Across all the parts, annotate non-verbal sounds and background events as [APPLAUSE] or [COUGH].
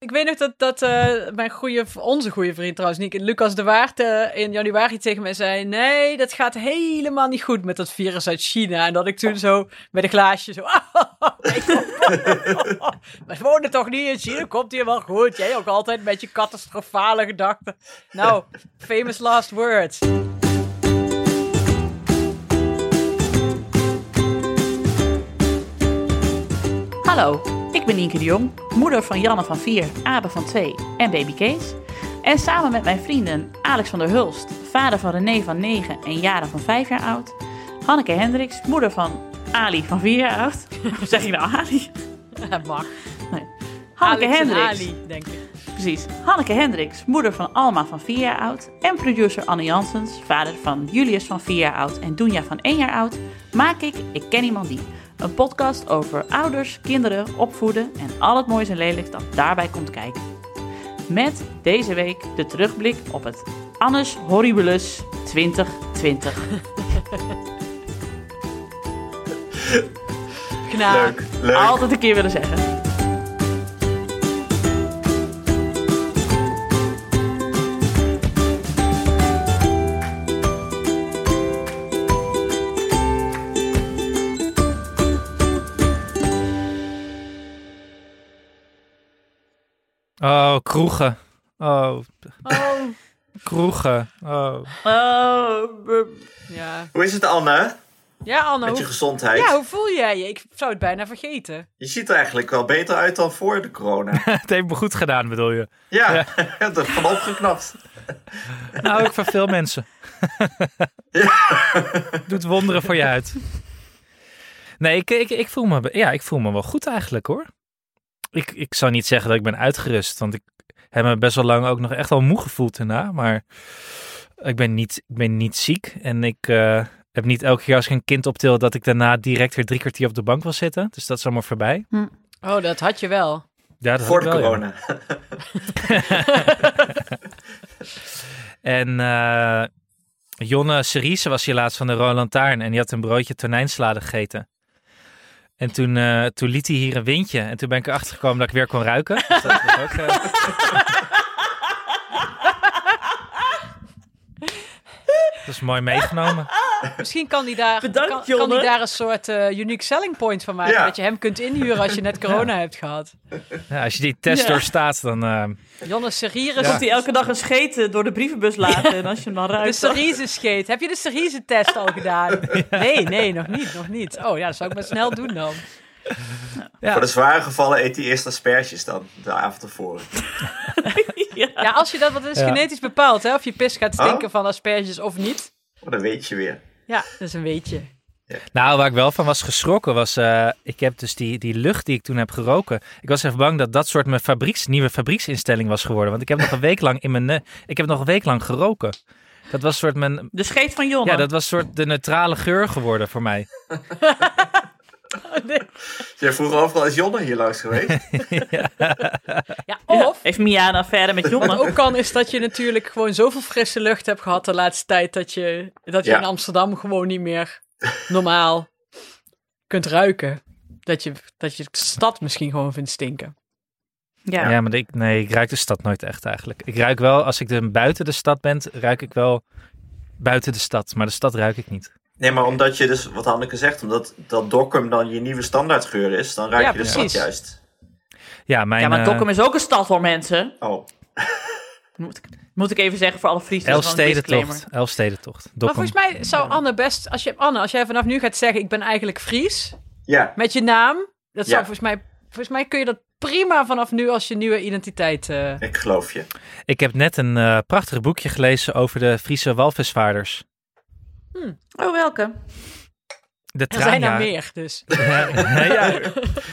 Ik weet nog dat, dat uh, mijn goede, onze goede vriend trouwens, niet, Lucas de Waard, uh, in januari tegen mij zei: Nee, dat gaat helemaal niet goed met dat virus uit China. En dat ik toen zo met een glaasje zo. [LAUGHS] [LAUGHS] We wonen toch niet in China, komt hier wel goed. Jij ook altijd met je catastrofale gedachten. Nou, famous last words. Hallo, ik ben Nienke de Jong, moeder van Janne van 4, Abe van 2 en baby Kees. En samen met mijn vrienden Alex van der Hulst, vader van René van 9 en Jara van 5 jaar oud. Hanneke Hendricks, moeder van Ali van 4 jaar oud. [LAUGHS] Of zeg je nou Ali? [LAUGHS] Mag. Nee. Hanneke Alex Hendricks. Ali, denk ik. Precies. Hanneke Hendricks, moeder van Alma van 4 jaar oud. En producer Anne Janssens, vader van Julius van 4 jaar oud en Doenja van 1 jaar oud. Maak ik Ik Ken Iemand Die. Een podcast over ouders, kinderen, opvoeden en al het moois en lelijks dat daarbij komt kijken. Met deze week de terugblik op het Annes Horribilus 2020. Knaap. Leuk, leuk. Altijd een keer willen zeggen. Oh, kroegen. Oh, Oh, [LAUGHS] kroegen. Oh. Oh, ja. Hoe is het, Anne? Ja, Anne, Met je hoe, gezondheid? ja, hoe voel jij je? Ik zou het bijna vergeten. Je ziet er eigenlijk wel beter uit dan voor de corona. [LAUGHS] het heeft me goed gedaan, bedoel je? Ja, ja. [LAUGHS] er van opgeknapt. Nou, ik van veel mensen. Doet wonderen voor je uit. Nee, ik, ik, ik, voel me, ja, ik voel me wel goed eigenlijk hoor. Ik, ik zou niet zeggen dat ik ben uitgerust, want ik heb me best wel lang ook nog echt wel moe gevoeld daarna. Maar ik ben niet, ik ben niet ziek en ik eh, heb niet elke keer als ik een kind optil dat ik daarna direct weer drie kwartier op de bank wil zitten. Dus dat is allemaal voorbij. Oh, dat had je wel. Ja, dat voor had de ja. corona. [LAUGHS] En eh, Jonne Cerise was hier laatst van de Roland Taarn en die had een broodje tonijnsalade gegeten. En toen, eh, toen liet hij hier een windje en toen ben ik erachter gekomen dat ik weer kon ruiken. [LAUGHS] Dus dat was ook, eh, [LAUGHS] dat is mooi meegenomen. [LAUGHS] Misschien kan die daar, Bedankt, kan, kan die daar een soort eh, unique selling point van maken. Ja. Dat je hem kunt inhuren als je net [LAUGHS] corona hebt gehad. Ja, als je die test Ja. doorstaat, dan... eh, Jonne. Ja. Komt hij elke dag een scheten door de brievenbus laten en als je hem dan De ruikt... dan- cerise scheet. Heb je de cerise test al gedaan? [LAUGHS] Nee, nee, nog niet, nog niet. Oh ja, dat zou ik maar snel doen dan. ja. Voor de zware gevallen eet hij eerst asperges dan, de avond ervoor. ja. Ja, als je dat, wat is Ja. genetisch bepaald, hè? Of je pis gaat stinken Oh. van asperges of niet. Oh, dat weet je weer. Ja, dat is een weetje. Nou, waar ik wel van was geschrokken was, eh, ik heb dus die, die lucht die ik toen heb geroken. Ik was even bang dat dat soort mijn fabrieks, nieuwe fabrieksinstelling was geworden. Want ik heb nog een week lang in mijn, ne- ik heb nog een week lang geroken. Dat was soort mijn, De scheet van Jonne. ja, dat was soort de neutrale geur geworden voor mij. [LAUGHS] [LAUGHS] Jij vroeg overal, is Jonne hier langs geweest? [LAUGHS] Ja, Ja, of Heeft Mia een affaire met wat Jonne? ook kan is dat je natuurlijk gewoon zoveel frisse lucht hebt gehad de laatste tijd. Dat je, dat je Ja. in Amsterdam gewoon niet meer normaal kunt ruiken. Dat je, dat je de stad misschien gewoon vindt stinken. Ja. Ja, maar ik, nee, ik ruik de stad nooit echt eigenlijk. Ik ruik wel, als ik de, buiten de stad ben, ruik ik wel buiten de stad. Maar de stad ruik ik niet. Nee, maar omdat je dus, wat Hanneke zegt, omdat dat Dokkum dan je nieuwe standaardgeur is, dan ruik Ja, je de stad precies. juist. Ja, mijn Ja, maar eh, Dokkum is ook een stad voor mensen. Oh, [LAUGHS] Moet ik, moet ik even zeggen voor alle Friesen. Elfstedentocht. Elfstedentocht. Maar volgens mij zou Anne best, als je, Anne, als jij vanaf nu gaat zeggen, ik ben eigenlijk Fries, ja. met je naam, dat zou Ja. volgens mij, volgens mij kun je dat prima vanaf nu als je nieuwe identiteit. eh, Ik geloof je. Ik heb net een eh, prachtig boekje gelezen over de Friese walvisvaarders. Oh, welke? De er zijn er meer, dus. [LAUGHS] Ja, ja,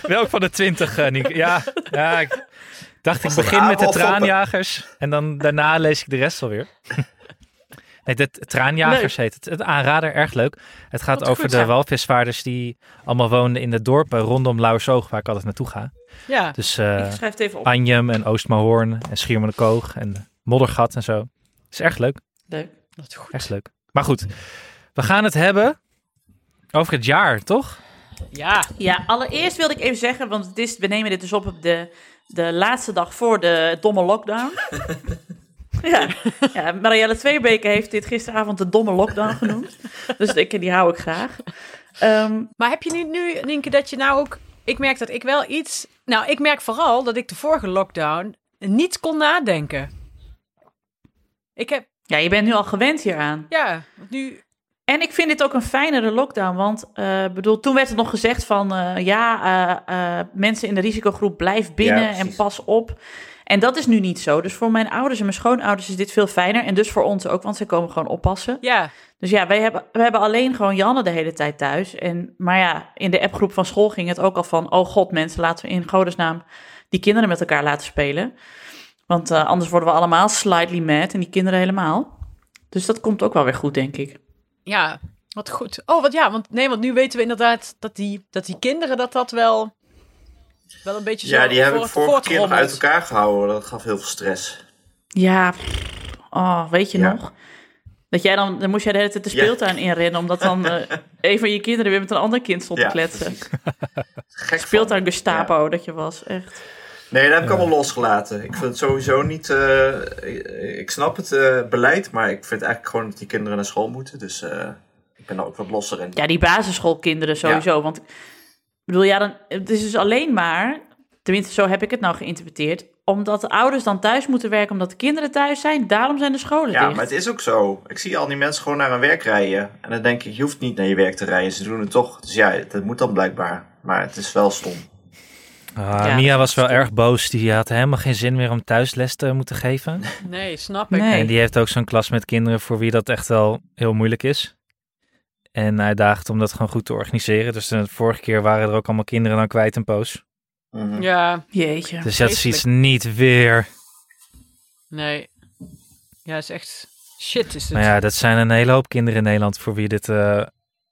welk van de twintig, eh, Nienke? Ja, ja, ik dacht ik begin met de traanjagers en dan daarna lees ik de rest alweer. [LAUGHS] Nee, de traanjagers heet het. Het aanrader, erg leuk. Het gaat Wat over goed, de ja. walvisvaarders die allemaal woonden in de dorpen rondom Lauwersoog, waar ik altijd naartoe ga. Ja, Dus eh ik schrijf het even op. Anjem en Oostmahoorn en Schiermonnikoog en Moddergat en zo. is erg leuk, Leuk. dat is goed. erg leuk. Maar goed, we gaan het hebben over het jaar, toch? Ja, Ja, allereerst wilde ik even zeggen, want het is, we nemen dit dus op op de de laatste dag voor de domme lockdown. [LAUGHS] ja, ja, Marielle Tweebeke heeft dit gisteravond de domme lockdown genoemd. Dus ik, die hou ik graag. Ehm, Maar heb je niet nu, Nienke, dat je nou ook... Ik merk dat ik wel iets... Nou, ik merk vooral dat ik de vorige lockdown niet kon nadenken. Ik heb... ja, je bent nu al gewend hieraan. Ja, nu... En ik vind dit ook een fijnere lockdown. Want eh, bedoel, toen werd er nog gezegd van eh, ja, eh, eh, mensen in de risicogroep blijf binnen Ja, en pas op. En dat is nu niet zo. Dus voor mijn ouders en mijn schoonouders is dit veel fijner. En dus voor ons ook, want ze komen gewoon oppassen. Ja, Dus ja, wij hebben, we hebben alleen gewoon Janne de hele tijd thuis. En, maar ja, in de appgroep van school ging het ook al van... oh god mensen, laten we in godesnaam die kinderen met elkaar laten spelen. Want eh, anders worden we allemaal slightly mad en die kinderen helemaal. Dus dat komt ook wel weer goed, denk ik. ja, wat goed. Oh, wat ja, want nee, want nu weten we inderdaad dat die, dat die kinderen dat dat wel... Wel een beetje zo Ja, die heb ik vorige keer nog uit elkaar gehouden. Dat gaf heel veel stress. Ja, oh, weet je Ja. nog? Dat jij dan, dan moest jij de hele tijd de Ja. speeltuin inrennen... omdat dan eh, [LAUGHS] een van je kinderen weer met een ander kind stond Ja, te kletsen. Gek van. Speeltuin Gestapo, dat je was, echt. Nee, dat heb ik allemaal losgelaten. Ik vind het sowieso niet... eh, ik, snap het eh, beleid, maar ik vind eigenlijk gewoon dat die kinderen naar school moeten. Dus eh, ik ben er ook wat losser in. Ja, die basisschoolkinderen sowieso. Want ik bedoel, ja, dan, het is dus alleen maar, tenminste zo heb ik het nou geïnterpreteerd, omdat de ouders dan thuis moeten werken omdat de kinderen thuis zijn. Daarom zijn de scholen Ja, dicht. maar het is ook zo. Ik zie al die mensen gewoon naar hun werk rijden. En dan denk ik, je hoeft niet naar je werk te rijden. Ze doen het toch. Dus ja, dat moet dan blijkbaar. Maar het is wel stom. Ah, Ja, Mia was wel erg boos. Die had helemaal geen zin meer om thuisles te moeten geven. [LAUGHS] Nee, snap ik. Nee. En die heeft ook zo'n klas met kinderen voor wie dat echt wel heel moeilijk is. En hij daagt om dat gewoon goed te organiseren. Dus de vorige keer waren er ook allemaal kinderen dan kwijt een poos. Mhm. Ja, Jeetje. Dus dat is iets niet weer. nee. Ja, is echt shit is het. Maar ja, dat zijn een hele hoop kinderen in Nederland voor wie dit eh,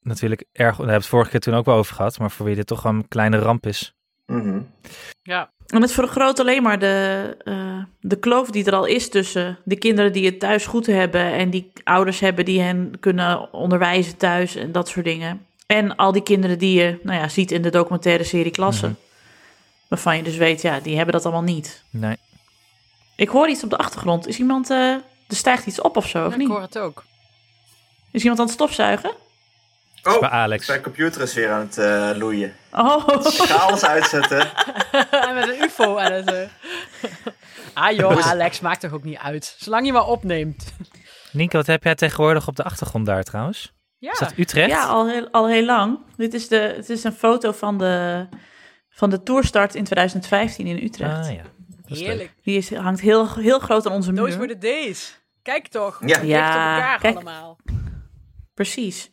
natuurlijk erg... Daar hebben we het vorige keer toen ook wel over gehad. Maar voor wie dit toch wel een kleine ramp is. Mhm. Ja, En het vergroot alleen maar de, eh, de kloof die er al is tussen de kinderen die het thuis goed hebben en die ouders hebben die hen kunnen onderwijzen thuis en dat soort dingen. En al die kinderen die je nou ja, ziet in de documentaire serie Klassen. Mhm. Waarvan je dus weet, ja, die hebben dat allemaal niet. Nee. Ik hoor iets op de achtergrond. Is iemand, eh, er stijgt iets op of zo, of ik niet? hoor het ook. Is iemand aan het stofzuigen? Oh, bij Alex. zijn computer is weer aan het eh, loeien. Oh, Ik ga alles uitzetten. [LAUGHS] Met een ufo aan het... eh. Ah joh, Alex, maakt toch ook niet uit. Zolang je maar opneemt. Nienke, wat heb jij tegenwoordig op de achtergrond daar trouwens? Ja, Is dat Utrecht? ja, al heel, al heel lang. Dit is, de, het is een foto van de, van de tourstart in 2015 in Utrecht. Ah ja. Heerlijk. Die is, hangt heel, heel groot aan onze Those were muur. the days. Kijk toch. Ja. Dicht Ja, op elkaar kijk. allemaal. Precies.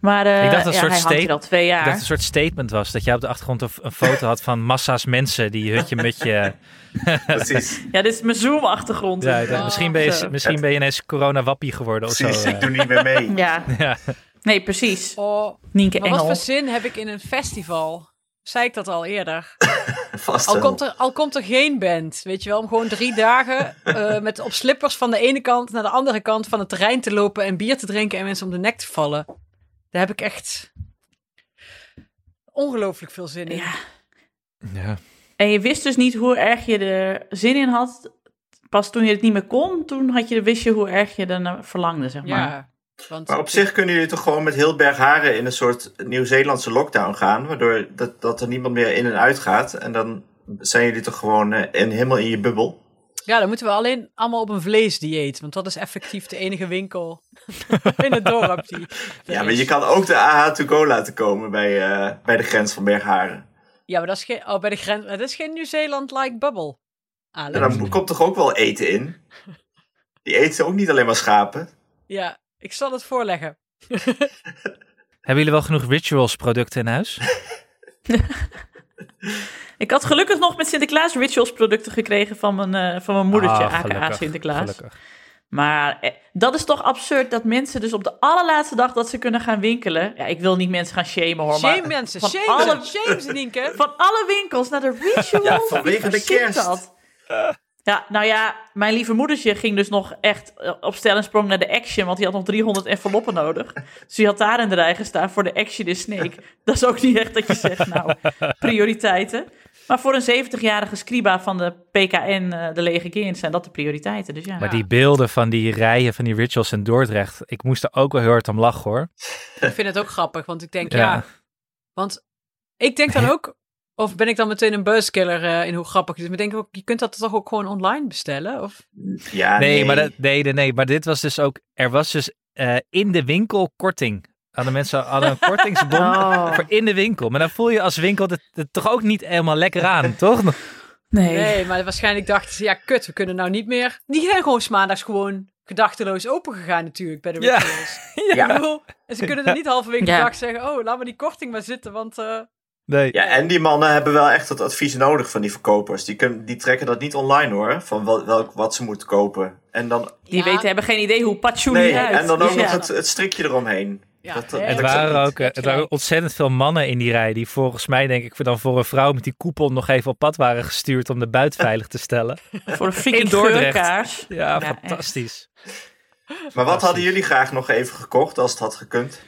Maar eh Ik dacht een ja, soort hij al twee Ik jaar. dacht dat het een soort statement was. Dat jij op de achtergrond een, foto had van massa's mensen die hutje met je... [LAUGHS] Precies. Ja, dit is mijn Zoom-achtergrond. Ja, ik dacht, Oh, misschien, ben je, zo. misschien ben je ineens corona-wappie geworden of Precies. zo. Ik doe niet meer mee. Ja, [LAUGHS] Ja. nee, precies. Oh, Nienke maar wat Engel. voor zin heb ik in een festival? Zei ik dat al eerder? [LAUGHS] Vast Al wel. komt, er, al komt er geen band, weet je wel, om gewoon drie dagen eh, [LAUGHS] met op slippers van de ene kant naar de andere kant van het terrein te lopen en bier te drinken en mensen om de nek te vallen. Daar heb ik echt ongelooflijk veel zin in. Ja. Ja. En je wist dus niet hoe erg je er zin in had. Pas toen je het niet meer kon, toen had je, wist je hoe erg je er naar verlangde, zeg maar. Ja, want Maar op zich kunnen jullie toch gewoon met heel Bergharen in een soort Nieuw-Zeelandse lockdown gaan. Waardoor dat, dat er niemand meer in en uit gaat. En dan zijn jullie toch gewoon eh, in, helemaal in je bubbel. ja, dan moeten we alleen allemaal op een vleesdieet, want dat is effectief de enige winkel [LAUGHS] in het dorp die. [LAUGHS] Ja, maar je kan ook de AH to go laten komen bij, eh, bij de grens van Bergharen. Ja, maar dat is geen, oh, bij de grens, dat is geen Nieuw-Zeeland-like bubble. Alex. En dan komt toch ook wel eten in? [LAUGHS] Die eten ook niet alleen maar schapen. Ja, ik zal het voorleggen. [LAUGHS] Hebben jullie wel genoeg rituals producten in huis? [LAUGHS] Ik had gelukkig nog met Sinterklaas rituals producten gekregen van mijn, eh, van mijn moedertje, Ah, aka gelukkig, Sinterklaas. Gelukkig. Maar eh, dat is toch absurd dat mensen dus op de allerlaatste dag dat ze kunnen gaan winkelen... Ja, ik wil niet mensen gaan shamen hoor, Shame maar mensen, van shame alle- ze, shame ze, Nienke. van alle winkels naar de [LAUGHS] rituals. Ja, vanwege de kerst. dat? Ja, nou ja, mijn lieve moedertje ging dus nog echt eh, op stel en sprong naar de Action, want die had nog 300 enveloppen nodig. Dus die had daar in de rij gestaan voor de Action is Snake. [LAUGHS] Dat is ook niet echt dat je zegt, nou, prioriteiten. Maar voor een 70-jarige scriba van de PKN, eh, de lege kind, zijn dat de prioriteiten. Dus ja. Maar die beelden van die rijen van die rituals in Dordrecht, ik moest er ook wel heel hard om lachen hoor. Ik vind het ook grappig, want ik denk, ja. Ja. Want ik denk dan [LAUGHS] ook, of ben ik dan meteen een buzzkiller eh, in hoe grappig het is? Maar ik denk ook, je kunt dat toch ook gewoon online bestellen? Of? Ja, nee, maar dat, nee, nee, nee, maar dit was dus ook, er was dus eh, in de winkel korting. Hadden mensen hadden een [LAUGHS] kortingsbon Oh. voor in de winkel. Maar dan voel je als winkel het, het toch ook niet helemaal lekker aan, [LAUGHS] toch? Nee. Nee, maar waarschijnlijk dachten ze, ja, kut, we kunnen nou niet meer. Die zijn gewoon 's maandags gewoon gedachteloos open gegaan natuurlijk bij de Ja. rituals. [LAUGHS] Ja. Bedoel, En ze kunnen er niet halverwege Ja. de dag zeggen, oh, laat maar die korting maar zitten, want... eh, Nee. Ja, en die mannen hebben wel echt het advies nodig van die verkopers. Die, kunnen, die trekken dat niet online hoor, van wel, welk, wat ze moeten kopen. En dan, Die Ja. weten, hebben geen idee hoe patchoen nee, eruit. en dan ook nog het, het strikje eromheen. Ja, Dat- dat- Het dat- waren ook eh, het waren ontzettend veel mannen in die rij die volgens mij denk ik dan voor een vrouw met die koepel nog even op pad waren gestuurd om de buit veilig te stellen. [LAUGHS] Voor een freaking geurkaars. Ja, Ja, fantastisch. Maar wat hadden jullie graag nog even gekocht als het had gekund?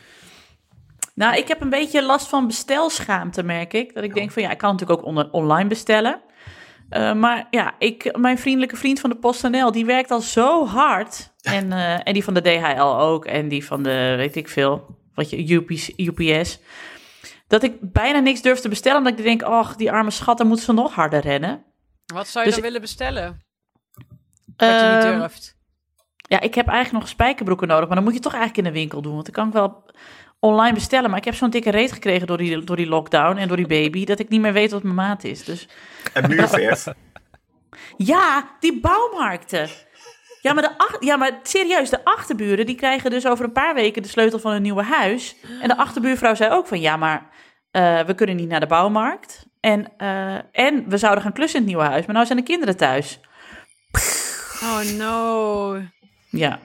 Nou, ik heb een beetje last van bestelschaamte, merk ik. Dat ik denk van ja, ik kan natuurlijk ook onder, online bestellen. Eh, maar ja, ik, mijn vriendelijke vriend van de PostNL, die werkt al zo hard. En, eh, en die van de DHL ook. En die van de, weet ik veel, wat je, UPS, UPS. Dat ik bijna niks durf te bestellen. Omdat ik denk, ach, die arme schat, dan moet ze nog harder rennen. wat zou je Dus dan ik- willen bestellen? Wat je niet Ehm, durft. Ja, ik heb eigenlijk nog spijkerbroeken nodig, maar dan moet je toch eigenlijk in de winkel doen. Want dan kan ik wel online bestellen. Maar ik heb zo'n dikke reet gekregen door die, door die lockdown en door die baby, dat ik niet meer weet wat mijn maat is. Dus En muurverf. [LAUGHS] ja, die bouwmarkten. Ja maar, de ach- ja, maar serieus, de achterburen die krijgen dus over een paar weken de sleutel van hun nieuwe huis. En de achterbuurvrouw zei ook van ja, maar eh, we kunnen niet naar de bouwmarkt. En, eh, en we zouden gaan klussen in het nieuwe huis, maar nou zijn de kinderen thuis. Oh no. Ja,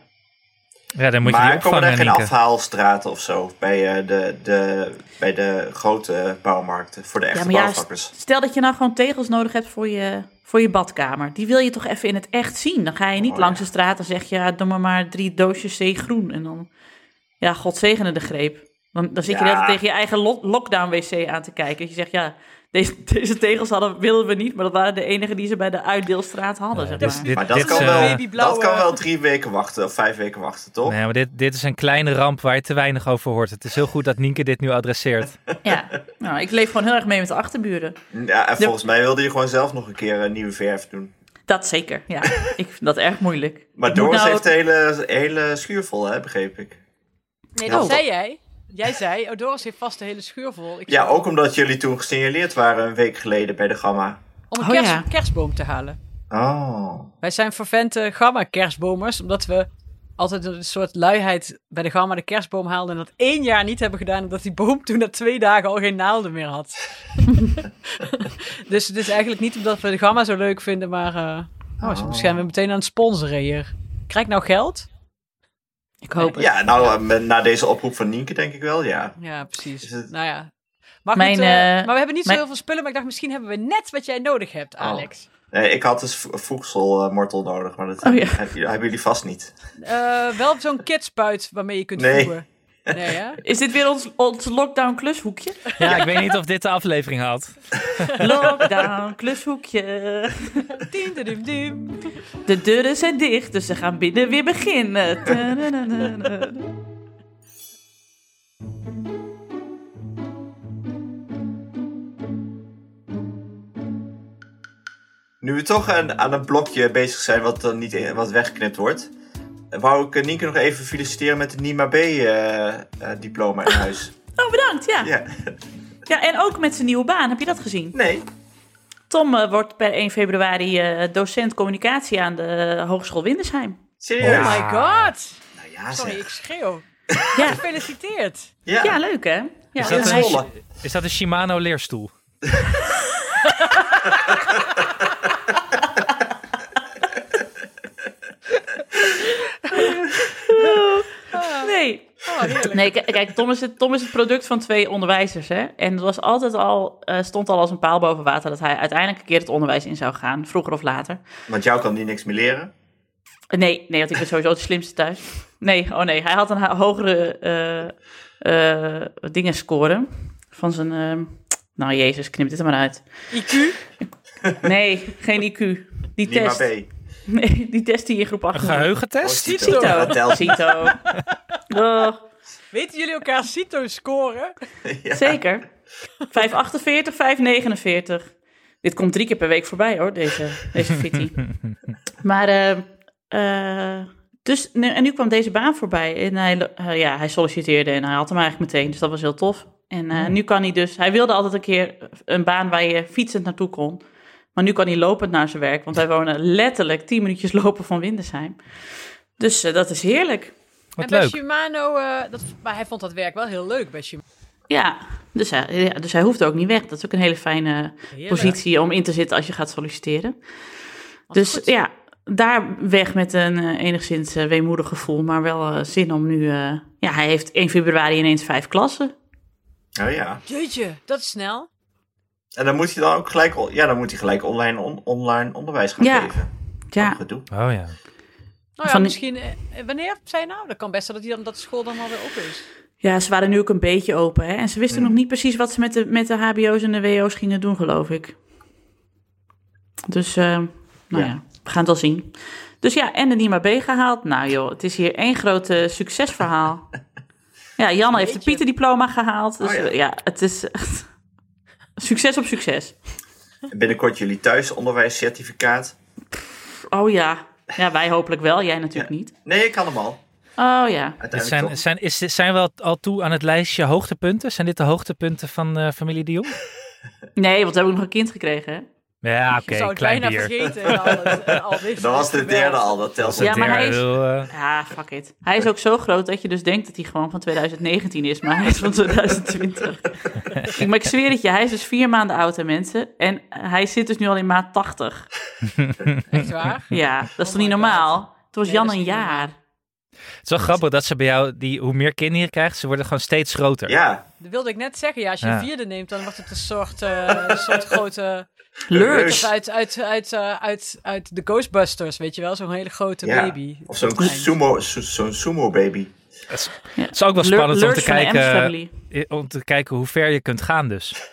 Ja, dan moet je maar komen er geen Nienke. afhaalstraten of zo bij, eh, de, de, bij de grote bouwmarkten voor de echte Ja, maar ja, bouwvakkers? Stel dat je nou gewoon tegels nodig hebt voor je, voor je badkamer. Die wil je toch even in het echt zien. Dan ga je niet Oh, langs ja. de straat en zeg je, ja, doe maar maar drie doosjes zeegroen. En dan, ja, god zegene de greep. Dan, dan zit je tijd tegen je eigen lo- lockdown-wc aan te kijken. Je zegt, ja, deze, deze tegels hadden, wilden we niet, maar dat waren de enige die ze bij de uitdeelstraat hadden, zeg dus maar. dit- Maar dat dit kan, is, wel, eh, dat kan wel drie weken wachten of vijf weken wachten, toch? Nee, maar dit, dit is een kleine ramp waar je te weinig over hoort. Het is heel goed dat Nienke dit nu adresseert. [LAUGHS] Ja, nou, ik leef gewoon heel erg mee met de achterburen. Ja, en volgens mij wilde je gewoon zelf nog een keer een nieuwe verf doen. Dat zeker, ja. [LAUGHS] ik vind dat erg moeilijk. Maar Doris nou- heeft de hele, hele schuur vol, hè, begreep ik. Nee, dat toch? zei jij. Jij zei, oh, Doris heeft vast de hele schuur vol. Ik Ja, zei, ook omdat jullie toen gesignaleerd waren een week geleden bij de Gamma. Om een Oh, kerst- ja. kerstboom te halen. Oh. Wij zijn vervente gamma-kerstbomers, omdat we altijd een soort luiheid bij de gamma de kerstboom haalden en dat één jaar niet hebben gedaan, omdat die boom toen na twee dagen al geen naalden meer had. [LAUGHS] dus het is eigenlijk niet omdat we de gamma zo leuk vinden, maar... eh oh, ze Oh. zijn we meteen aan het sponsoren hier. Krijg ik nou geld? Ik hoop het. Ja, nou, eh, met- na deze oproep van Nienke denk ik wel, ja. Ja, precies. Het- Nou ja. Mijn, eh, eh, maar we hebben niet zo mijn- heel veel spullen, maar ik dacht misschien hebben we net wat jij nodig hebt, Oh. Alex. Nee, ik had dus vo- voedselmortel nodig, maar dat Oh, ja. hebben, jullie vast niet. Eh, wel zo'n kitspuit waarmee je kunt Nee. voegen. Nee? [LAUGHS] Is dit weer ons, ons lockdown klushoekje? Ja, ik weet niet of dit de aflevering had. [LAUGHS] Lockdown klushoekje. Diem, diem, diem. De deuren zijn dicht, dus ze gaan binnen weer beginnen. Nu we toch aan, aan een blokje bezig zijn wat, dan niet, in- wat weggeknipt wordt, wou ik eh, Nienke nog even feliciteren met het NIMA B-diploma in huis. [LAUGHS] Oh, bedankt, ja. ja. Ja, en ook met zijn nieuwe baan, heb je dat gezien? nee. Tom eh, wordt per 1 februari eh, docent communicatie aan de Hogeschool Windersheim. Serieus? Oh my god. Nou ja, Sorry, ik schreeuw. [LAUGHS] Ja, Gefeliciteerd. Ja, ja leuk hè? Ja, Is dat, Zwolle. Is dat een Shimano leerstoel? [LAUGHS] Nee. Oh, [LAUGHS] heerlijk. Nee, kijk, Tom is, het, Tom is het product van twee onderwijzers, hè. En het was altijd al, eh, stond al als een paal boven water dat hij uiteindelijk een keer het onderwijs in zou gaan, vroeger of later. Want jou kan die niks meer leren. Eh, Nee, nee, want ik ben sowieso de slimste thuis. Nee, oh nee, hij had een hogere eh, eh, dingen scoren van zijn, eh, Nou, Jezus, knip dit er maar uit. IQ? Nee, geen IQ. Die Lima test. B. Nee, die test die je in groep 8 Een geheugentest? Oh, Cito. Cito. [LAUGHS] Oh, Weten jullie elkaar CITO scoren? [LAUGHS] Ja. zeker. 548, 549. Dit komt drie keer per week voorbij hoor, deze, deze fitty. [LAUGHS] Maar, eh, eh, dus, nu- en nu kwam deze baan voorbij. En hij, eh, ja, hij solliciteerde en hij had hem eigenlijk meteen, dus dat was heel tof. En eh, nu kan hij dus, hij wilde altijd een keer een baan waar je fietsend naartoe kon. Maar nu kan hij lopend naar zijn werk, want wij wonen letterlijk 10 minuutjes lopen van Windesheim. Dus eh, dat is heerlijk. Wat en bij. Shimano, eh, dat, maar hij vond dat werk wel heel leuk bij Shimano. Ja, dus hij, ja, dus hij hoeft ook niet weg. Dat is ook een hele fijne Heerlijk. positie om in te zitten als je gaat solliciteren. Wat Dus goed. ja, daar weg met een eh, enigszins eh, weemoedig gevoel, maar wel zin om nu... eh, ja, hij heeft 1 februari ineens vijf klassen. Oh ja. Jeetje, dat is snel. En dan moet hij dan ook gelijk, ja, dan moet hij gelijk online, on- online onderwijs gaan Ja. geven. Ja, gedoe. Oh ja. Nou ja, Van- misschien... eh, wanneer zei je nou? Dat kan best zijn dat, die dan, dat de school dan alweer open is. ja, ze waren nu ook een beetje open. Hè? En ze wisten nog niet precies wat ze met de, met de hbo's en de wo's gingen doen, geloof ik. Dus, eh, nou Ja. ja. we gaan het wel zien. Dus ja, en de Nima B gehaald. Nou joh, het is hier één groot succesverhaal. [LAUGHS] ja, Janne heeft de. Pieter-diploma gehaald. Dus Oh ja. ja, het is echt [LAUGHS] succes op succes. En binnenkort jullie thuisonderwijscertificaat. Oh ja. Ja, wij hopelijk wel. Jij natuurlijk Ja. niet. Nee, ik kan hem al. Oh ja. Dit Uiteindelijk zijn, zijn, is, zijn we al- toe aan het lijstje hoogtepunten? Zijn dit de hoogtepunten van eh, familie de Jong? Nee, want we hebben ook nog een kind gekregen. Hè? Ja, oké, het klein bier. vergeten. en al het- [LAUGHS] en al dit Dat was de derde al, dat telt Ja, is maar hij is- eh, Ja, fuck it. Hij is ook zo groot dat je dus denkt dat hij gewoon van 2019 is, maar hij is van 2020. ik, [LAUGHS] maar ik zweer het je, hij is dus vier maanden oud, hè, mensen. En hij zit dus nu al in maat 80. Echt waar? Ja, dat is Oh toch niet God. normaal? Het was Nee, Jan een jaar. Het is wel grappig dat ze bij jou, die, hoe meer kinderen je krijgt, ze worden gewoon steeds groter. Ja, Dat wilde ik net zeggen. Ja, als je Ja. een vierde neemt, dan wordt het een soort, eh, een soort grote... Lurch. Uit, uit, uit, eh, uit, uit de Ghostbusters, weet je wel? Zo'n hele grote Ja. baby. of zo'n sumo, zo- zo'n sumo baby. Het is ook wel Lur- spannend om te, kijken, eh, om te kijken hoe ver je kunt gaan dus.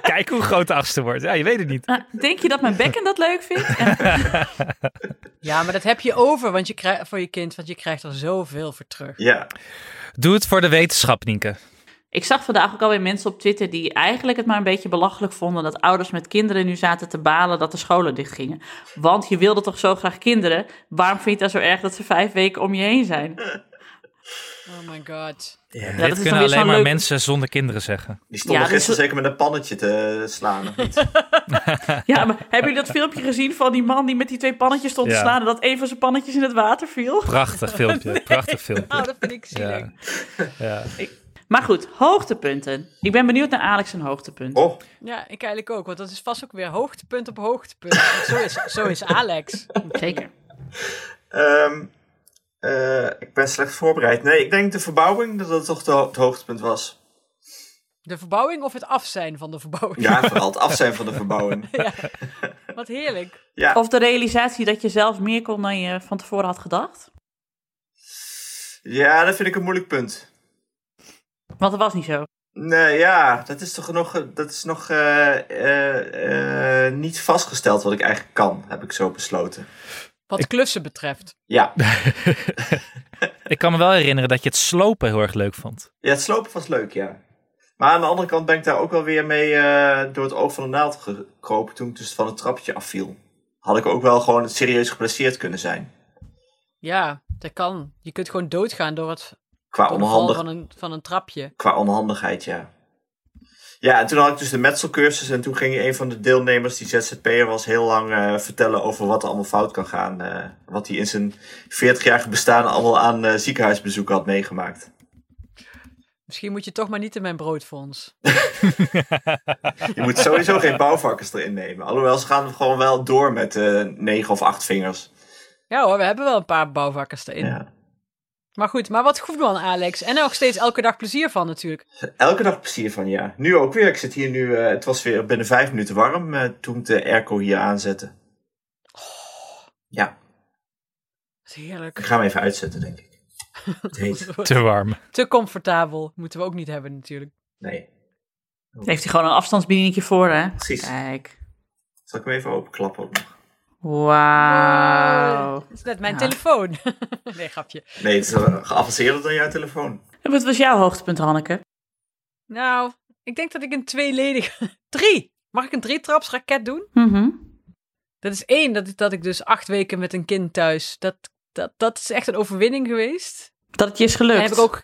[LAUGHS] Kijk, hoe groot de achtste wordt. Ja, je weet het niet. Ah, denk je dat mijn bekken dat leuk vindt? [LAUGHS] [LAUGHS] Ja, maar dat heb je over want je krijgt, voor je kind, want je krijgt er zoveel voor terug. Ja, Doe het voor de wetenschap, Nienke. Ik zag vandaag ook alweer mensen op Twitter die eigenlijk het maar een beetje belachelijk vonden dat ouders met kinderen nu zaten te balen dat de scholen dichtgingen. Want je wilde toch zo graag kinderen? Waarom vind je het dan zo erg dat ze vijf weken om je heen zijn? Oh my god. ja. dat Dit kunnen alleen maar leuk- mensen zonder kinderen zeggen. die stonden Ja, dus- gisteren zeker met een pannetje te slaan. of niet? [LAUGHS] Ja, maar hebben jullie dat filmpje gezien van die man die met die twee pannetjes stond te slaan en dat een van zijn pannetjes in het water viel? Prachtig [LAUGHS] filmpje, prachtig filmpje. Oh, dat vind ik zielig. Ja. Ja. Maar goed, hoogtepunten. Ik ben benieuwd naar Alex zijn hoogtepunt. Oh, Ja, ik eigenlijk ook, want dat is vast ook weer hoogtepunt op hoogtepunt. Zo, is, zo is Alex. Zeker. ehm, eh, ik ben slecht voorbereid. Nee, ik denk de verbouwing dat dat toch de ho- het hoogtepunt was. De verbouwing of het af zijn van de verbouwing? Ja, [LAUGHS] vooral het af zijn van de verbouwing. [LAUGHS] Wat heerlijk. Ja, Of de realisatie dat je zelf meer kon dan je van tevoren had gedacht. ja, dat vind ik een moeilijk punt. Want dat was niet zo. Nee, ja, dat is toch nog, dat is nog eh, eh, niet vastgesteld wat ik eigenlijk kan, heb ik zo besloten. Wat klussen betreft. Ja, [LAUGHS] Ik kan me wel herinneren dat je het slopen heel erg leuk vond. ja het slopen was leuk, ja. Maar aan de andere kant ben ik daar ook wel weer mee eh, door het oog van de naald gekropen toen ik dus van het trapje afviel. Had ik ook wel gewoon serieus geblesseerd kunnen zijn. Ja, dat kan. Je kunt gewoon doodgaan door het Qua, door de val onhandig, van een, van een trapje. qua onhandigheid, ja. Ja, en toen had ik dus de metselcursus en toen ging een van de deelnemers, die ZZP'er was, heel lang eh, vertellen over wat er allemaal fout kan gaan. eh, wat hij in zijn 40-jarige bestaan allemaal aan eh, ziekenhuisbezoeken had meegemaakt. Misschien moet je toch maar niet in mijn broodfonds. [LAUGHS] Je moet sowieso geen bouwvakkers erin nemen. Alhoewel, ze gaan gewoon wel door met negen of acht vingers. Ja hoor, we hebben wel een paar bouwvakkers erin. Ja. Maar goed, maar wat goed man Alex. En er nog steeds elke dag plezier van natuurlijk. Elke dag plezier van, ja. Nu ook weer. Ik zit hier nu, eh, het was weer binnen vijf minuten warm eh, toen ik de airco hier aanzette. Ja, Dat is heerlijk. ik ga hem even uitzetten, denk ik. [LAUGHS] Te warm. Te comfortabel. Moeten we ook niet hebben natuurlijk. Nee. Heeft hij gewoon een afstandsbedieningje voor, hè? Precies. Kijk. Zal ik hem even openklappen ook nog? Wauw. Dat is net mijn Ja. telefoon. [LAUGHS] nee, grapje. Nee, het is geavanceerder dan jouw telefoon. En Wat was jouw hoogtepunt, Hanneke? Nou, ik denk dat ik een tweeledige... [LAUGHS] Drie! Mag ik een drietrapsraket doen? Mhm. Dat is één, dat, dat ik dus acht weken met een kind thuis... Dat, dat, dat is echt een overwinning geweest. Dat het je is gelukt. En heb ik ook...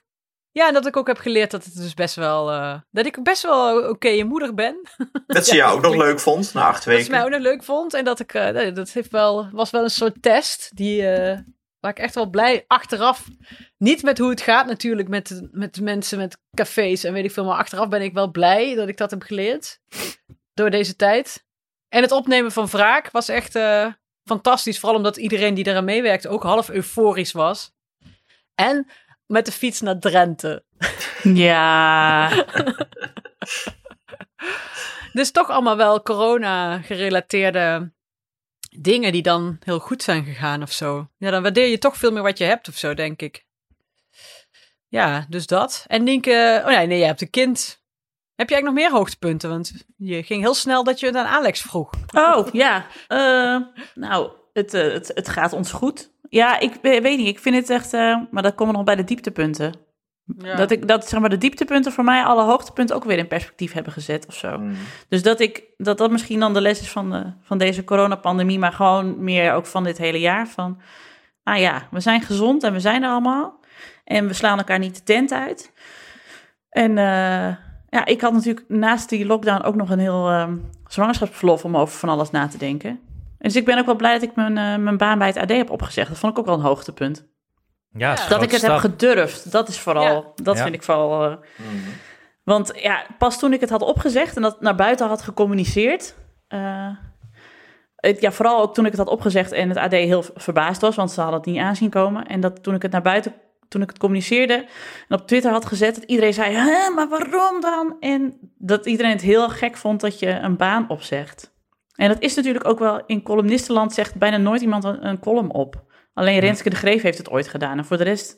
Ja, en dat ik ook heb geleerd dat het dus best wel... eh, dat ik best wel oké je moeder ben. Dat ze [LAUGHS] Ja, jou ook nog leuk vond na acht Dat ze weken. mij ook nog leuk vond. En dat ik... eh, dat heeft wel, was wel een soort test die... eh, waar ik echt wel blij achteraf... Niet met hoe het gaat natuurlijk met, met mensen met cafés en weet ik veel. Maar achteraf ben ik wel blij dat ik dat heb geleerd. Door deze tijd. En het opnemen van wraak was echt fantastisch. Vooral omdat iedereen die eraan meewerkte ook half euforisch was. En met de fiets naar Drenthe. Ja. [LAUGHS] Dus toch allemaal wel corona-gerelateerde dingen die dan heel goed zijn gegaan of zo. Ja, dan waardeer je toch veel meer wat je hebt of zo, denk ik. Ja, dus dat. En Nienke, oh nee, nee, je hebt een kind. Heb je eigenlijk nog meer hoogtepunten? Want je ging heel snel dat je het aan Alex vroeg. Oh, ja. Eh, nou, het, eh, het, het gaat ons goed. Ja, ik we- weet niet. Ik vind het echt... eh, maar dat komen nog bij de dieptepunten. Ja. Dat, ik, dat zeg maar, de dieptepunten voor mij alle hoogtepunten ook weer in perspectief hebben gezet of zo. Mm. Dus dat ik dat dat misschien dan de les is van, de, van deze coronapandemie, maar gewoon meer ook van dit hele jaar. Van, ah ja, we zijn gezond en we zijn er allemaal. En we slaan elkaar niet de tent uit. En eh, ja, ik had natuurlijk naast die lockdown ook nog een heel ehm, zwangerschapsverlof om over van alles na te denken. Dus ik ben ook wel blij dat ik mijn, eh, mijn baan bij het AD heb opgezegd. Dat vond ik ook wel een hoogtepunt. Ja, Dat een Dat grote ik het heb gedurfd, dat is vooral, dat Ja. vind ik vooral... eh, Mm. want ja, pas toen ik het had opgezegd en dat naar buiten had gecommuniceerd. eh, het, ja, vooral ook toen ik het had opgezegd en het AD heel verbaasd was, want ze hadden het niet aanzien komen. En dat toen ik het naar buiten, toen ik het communiceerde en op Twitter had gezet, dat iedereen zei: Hè, maar waarom dan? En dat iedereen het heel gek vond dat je een baan opzegt. En dat is natuurlijk ook wel in columnistenland zegt bijna nooit iemand een, een column op. Alleen Renske de Greef heeft het ooit gedaan. En voor de rest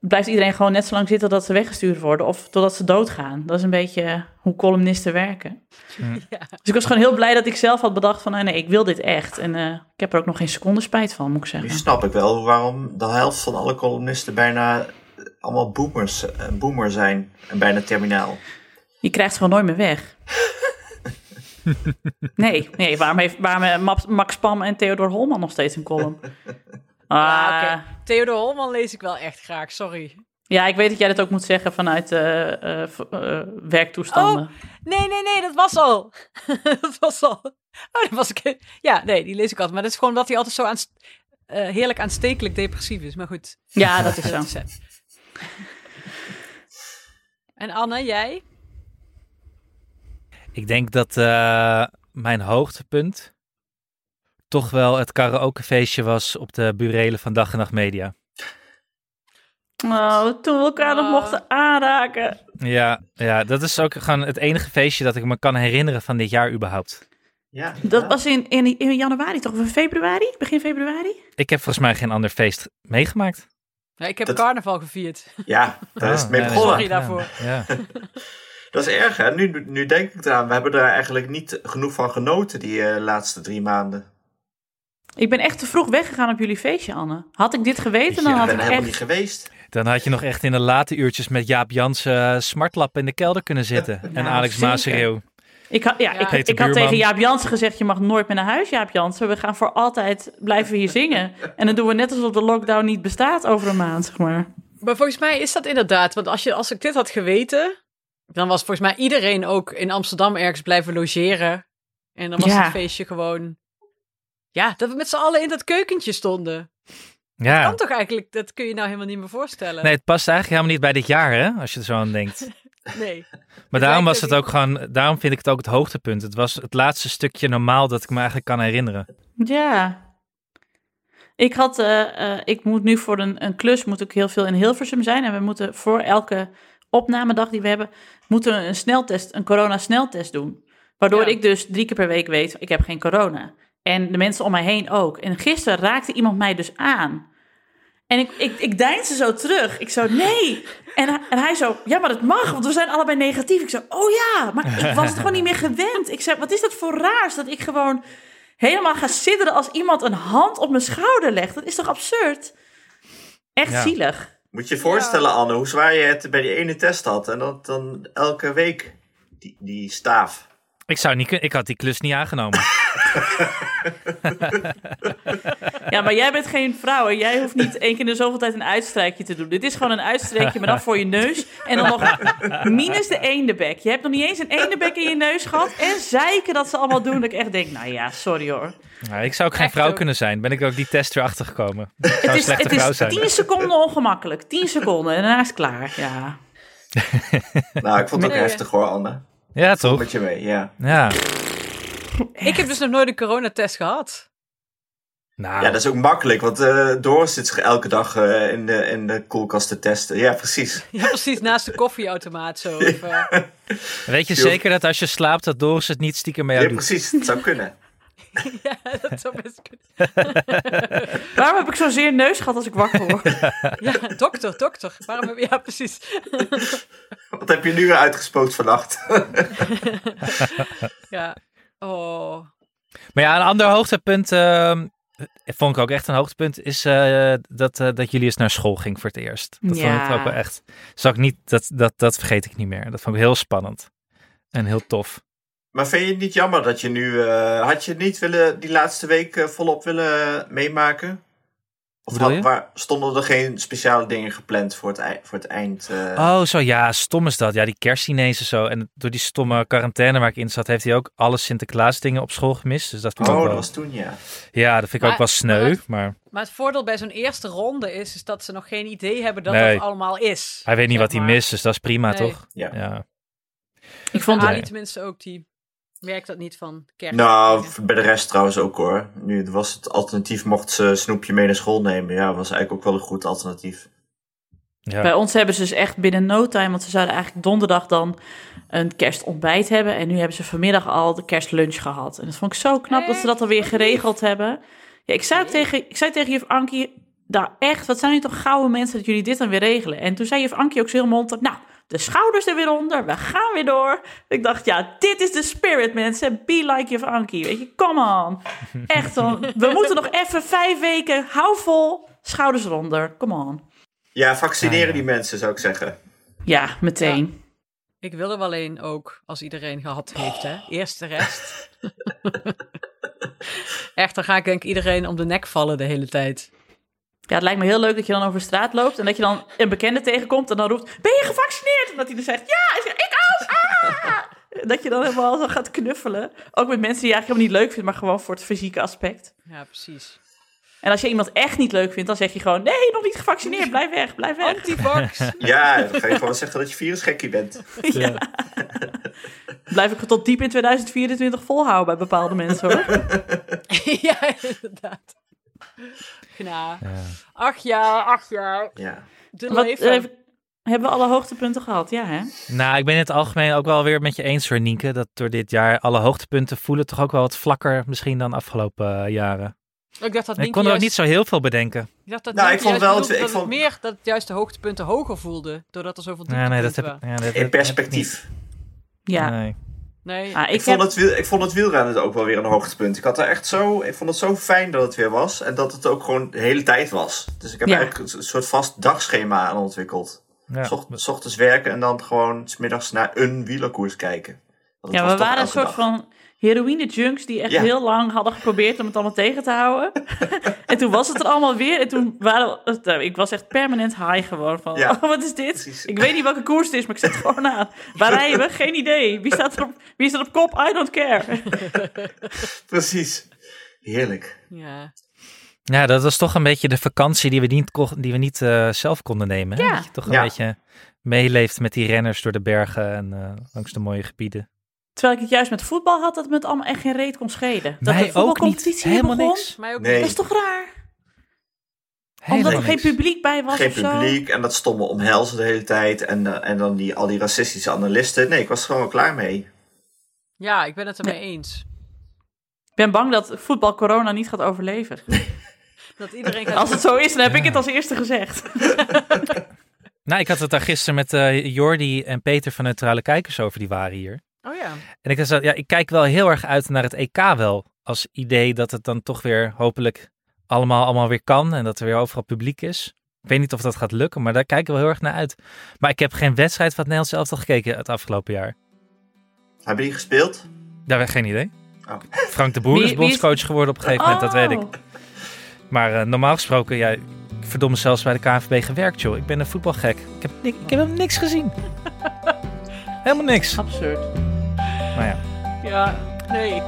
blijft iedereen gewoon net zo lang zitten tot ze weggestuurd worden of totdat ze doodgaan. Dat is een beetje hoe columnisten werken. Ja. [LAUGHS] Dus ik was gewoon heel blij dat ik zelf had bedacht van, nee, nee ik wil dit echt. En eh, ik heb er ook nog geen seconde spijt van, moet ik Nu zeggen. snap ik wel waarom de helft van alle columnisten bijna allemaal boomers, eh, boomer zijn. En bijna terminaal. Je krijgt ze gewoon nooit meer weg. [LAUGHS] [LAUGHS] nee, nee waarom, heeft, waarom hebben Max, Pam en Theodor Holman nog steeds een column? [LAUGHS] Ah, Ja, ja, oké. Theodor Holman lees ik wel echt graag, sorry. ik weet dat jij dat ook moet zeggen vanuit eh, eh, eh, werktoestanden. Nee, nee, nee, dat was al. [LAUGHS] dat was al. Oh, dat was ik. Ja, nee, die lees ik altijd. Maar dat is gewoon dat hij altijd zo aan, heerlijk aanstekelijk depressief is. Maar goed. Ja, dat is zo. En Anne, jij? Ik denk dat eh, mijn hoogtepunt toch wel het karaokefeestje was op de burelen van Dag en Nacht Media. Oh, toen we elkaar nog Oh. mochten aanraken. Ja, ja, dat is ook gewoon het enige feestje dat ik me kan herinneren van dit jaar überhaupt. Ja, Dat was in, in, in januari toch? Of in februari? Begin februari? Ik heb volgens mij geen ander feest meegemaakt. Ja, ik heb Dat- carnaval gevierd. Ja, daar is Ah, het mee nee, nee, begonnen. Sorry daarvoor. Ja. [LAUGHS] Dat is erg, hè? Nu, nu denk ik eraan. We hebben daar eigenlijk niet genoeg van genoten die eh, laatste drie maanden. Ik ben echt te vroeg weggegaan op jullie feestje, Anne. Had ik dit geweten, dan Ja, had ben ik helemaal echt... niet geweest. Dan had je nog echt in de late uurtjes met Jaap Jansen smartlap in de kelder kunnen zitten. en Alex zeker. Maasreeuw. Ik, had, ja, Ja. ik, ik had tegen Jaap Jansen gezegd, je mag nooit meer naar huis, Jaap Jansen. We gaan voor altijd blijven hier zingen. [LAUGHS] En dan doen we net alsof de lockdown niet bestaat over een maand, zeg maar. Maar volgens mij is dat inderdaad. Want als, je, als ik dit had geweten, dan was volgens mij iedereen ook in Amsterdam ergens blijven logeren. En dan was Ja. het feestje gewoon. Ja, dat we met z'n allen in dat keukentje stonden. Ja. Kan toch eigenlijk, dat kun je nou helemaal niet meer voorstellen. Nee, het past eigenlijk helemaal niet bij dit jaar, hè? Als je er zo aan denkt. [LAUGHS] Nee. Maar daarom was het ook ook gewoon, daarom vind ik het ook het hoogtepunt. Het was het laatste stukje normaal dat ik me eigenlijk kan herinneren. Ja. Ik had, eh, eh, ik moet nu voor een, een klus, moet ik heel veel in Hilversum zijn. En we moeten voor elke opnamedag die we hebben, moeten we een sneltest, een corona-sneltest doen. Waardoor Ja. ik dus drie keer per week weet, ik heb geen corona. En de mensen om mij heen ook. En gisteren raakte iemand mij dus aan. En ik, ik, ik deinsde zo terug. Ik zo, nee. En, hij- en hij zo, ja, maar dat mag, want we zijn allebei negatief. Ik zo, oh ja, maar ik was het gewoon niet meer gewend. Ik zei, wat is dat voor raars dat ik gewoon helemaal ga sidderen als iemand een hand op mijn schouder legt. Dat is toch absurd? Echt Ja. zielig. Moet je je voorstellen, Anne, hoe zwaar je het bij die ene test had. En dat dan elke week die, die staaf. Ik zou niet kunnen, ik had die klus niet aangenomen. [LAUGHS] [LAUGHS] Ja, maar jij bent geen vrouw en jij hoeft niet één keer in de zoveel tijd een uitstrijkje te doen. Dit is gewoon een uitstrijkje, maar dan voor je neus. En dan nog [LAUGHS] minus de eendebek. Je hebt nog niet eens een eendebek in je neus gehad. En zeiken dat ze allemaal doen. Dat ik echt denk, nou ja, sorry hoor. Nou, ik zou ook geen Echt vrouw ook. kunnen zijn. Ben ik ook die test weer achtergekomen. Ik zou Het een is, slechte het vrouw is zijn. 10 seconden ongemakkelijk. 10 seconden en daarna is het klaar. Ja. Nou, ik vond het ook Nee. heftig hoor, Anne. Ja, toch? Met je mee, ja. Ja. [LAUGHS] Ik heb dus nog nooit een coronatest gehad. Nou, Ja, dat is ook makkelijk, want eh Doris zit zich elke dag eh, in, de, in de koelkast te testen. Ja, precies. [LAUGHS] Ja, precies naast de koffieautomaat zo. Of, eh, weet je zeker dat als je slaapt, dat Doris het niet stiekem Ja, jou doet? precies. Het zou kunnen. [LAUGHS] ja, dat zou best kunnen. [LAUGHS] Waarom heb ik zo'n zeer neus gehad als ik wakker word? [LAUGHS] Ja, dokter, dokter. Waarom heb. Ja, precies. Wat heb je nu weer uitgespookt vannacht? Ja. Oh. Maar ja, een ander hoogtepunt, ehm, vond ik ook echt een hoogtepunt, is eh, dat, eh, dat Julius naar school ging voor het eerst. Dat vond ik ook wel echt, zal ik niet, dat, dat, dat vergeet ik niet meer. Dat vond ik heel spannend en heel tof. Maar vind je het niet jammer dat je nu... eh, had je het niet willen, die laatste week eh, volop willen meemaken? Of had- waar, stonden er geen speciale dingen gepland voor het, ei- voor het eind? eh? Oh, zo ja, stom is dat. Ja, die kerstdiners en zo. En door die stomme quarantaine waar ik in zat, heeft hij ook alle Sinterklaas dingen op school gemist. Dus dat vind ik Oh, ook dat was toen, ja. ja, dat vind ik ook wel sneu. maar- Maar Maar het voordeel bij zo'n eerste ronde is, is dat ze nog geen idee hebben dat Nee. dat allemaal is. hij weet niet wat hij mist, dus dat is prima, Nee. toch? Ja. Ja. Ik vond Ali Nee. tenminste ook, die merkt dat niet van kerst. Nou, bij de rest trouwens ook hoor. Nu was het alternatief, mocht ze snoepje mee naar school nemen. Ja, was eigenlijk ook wel een goed alternatief. Ja. Bij ons hebben ze dus echt binnen no time, want ze zouden eigenlijk donderdag dan een kerstontbijt hebben. En nu hebben ze vanmiddag al de kerstlunch gehad. En dat vond ik zo knap dat ze dat alweer geregeld hebben. Ja, ik zei ook tegen, ik zei tegen juf Ankie, nou echt, wat zijn jullie toch gouden mensen dat jullie dit dan weer regelen. En toen zei juf Ankie ook zo heel mondig, nou, de schouders er weer onder, we gaan weer door. Ik dacht, ja, dit is de spirit mensen, be like juf Ankie, weet je, come on. Echt, dan, we moeten nog even vijf weken, hou vol, schouders eronder, come on. Ja, vaccineren Ja, ja. die mensen zou ik zeggen. Ja, meteen. Ik wil er wel een ook, als iedereen gehad heeft, hè. Eerst de rest. [LAUGHS] Echt, dan ga ik denk ik iedereen om de nek vallen de hele tijd. Ja, het lijkt me heel leuk dat je dan over straat loopt en dat je dan een bekende tegenkomt en dan roept: Ben je gevaccineerd? En dat hij dan zegt: Ja, ik, zeg, ik ook. Ah! Dat je dan helemaal zo gaat knuffelen. Ook met mensen die je eigenlijk helemaal niet leuk vindt, maar gewoon voor het fysieke aspect. Ja, precies. En als je iemand echt niet leuk vindt, dan zeg je gewoon: Nee, nog niet gevaccineerd, blijf weg, blijf weg. Antivax. [LAUGHS] Ja, dan ga je gewoon zeggen dat je virusgekkie bent. [LAUGHS] Ja. Blijf ik tot diep in 2024 volhouden bij bepaalde mensen hoor. [LAUGHS] ja, inderdaad. Nou, Ja. ach ja, ach ja. Ja. De Wat, leven. eh, hebben we alle hoogtepunten gehad? Ja, hè? Nou, ik ben in het algemeen ook wel weer met je eens, hoor, Nienke. Dat door dit jaar alle hoogtepunten voelen toch ook wel wat vlakker misschien dan afgelopen eh, jaren. ik dacht dat ik kon er ook juist- niet zo heel veel bedenken. Ik dacht dat Nou, ik vond wel het- ik dat het vond- meer dat het juist de hoogtepunten hoger voelde, doordat er zoveel Ja, nee, dat heb ik. Ja, dat, In heb perspectief. Ja. Nee. Nee, Ah, Ik, ik, vond heb, het wiel, ik vond het wielrennen ook wel weer een hoogtepunt. Ik, had er echt zo, ik vond het zo fijn dat het weer was. En dat het ook gewoon de hele tijd was. Dus ik heb Ja. eigenlijk een soort vast dagschema aan ontwikkeld. Ja. Zocht- s ochtends werken en dan gewoon 's middags naar een wielerkoers kijken. Ja, we waren een soort dag. van heroïne-junks die echt Ja. heel lang hadden geprobeerd om het allemaal tegen te houden. [LAUGHS] en toen was het er allemaal weer. En toen waren we- nou, ik was echt permanent high gewoon van, Ja. oh, wat is dit? Precies. Ik weet niet welke koers het is, maar ik zet het gewoon aan. Waar [LAUGHS] rijden we? Geen idee. Wie staat er op, wie staat op kop? I don't care. [LAUGHS] Precies. Heerlijk. ja. Ja, dat was toch een beetje de vakantie die we niet, ko- die we niet eh, zelf konden nemen. hè? Ja. Dat je toch een Ja. beetje meeleeft met die renners door de bergen en eh, langs de mooie gebieden. Terwijl ik het juist met voetbal had, dat me het allemaal echt geen reet kon schelen. Dat Mij de ook voetbalcompetitie niet. Helemaal begon. niks. Mij ook Nee. Dat is toch raar? Helemaal Omdat er geen publiek bij was Geen of zo. publiek en dat stomme omhelzen de hele tijd. En, eh, en dan die, al die racistische analisten. Nee, ik was er gewoon klaar mee. Ja, ik ben het ermee eens. Ik ben bang dat voetbal corona niet gaat overleven. [LAUGHS] Dat iedereen gaat Als het zo is, dan heb ik het als eerste gezegd. [LAUGHS] Nou, ik had het daar gisteren met eh Jordi en Peter van Neutrale Kijkers over, die waren hier. Oh ja. En ik ja, ik kijk wel heel erg uit naar het EK wel. Als idee dat het dan toch weer hopelijk allemaal, allemaal weer kan en dat er weer overal publiek is. Ik weet niet of dat gaat lukken, maar daar kijken we heel erg naar uit. Maar ik heb geen wedstrijd van het Nederlands elftal gekeken het afgelopen jaar. Hebben die gespeeld? Daar heb ik geen idee. Oh. Frank de Boer Wie- is bondscoach geworden op een gegeven moment, dat weet ik. Oh. Maar eh, normaal gesproken, ja, ik verdomme zelfs bij de KNVB gewerkt, joh. Ik ben een voetbalgek. Ik heb, ni- ik heb helemaal niks gezien. [LAUGHS] helemaal niks. Absurd. Maar ja. Ja, nee, ik...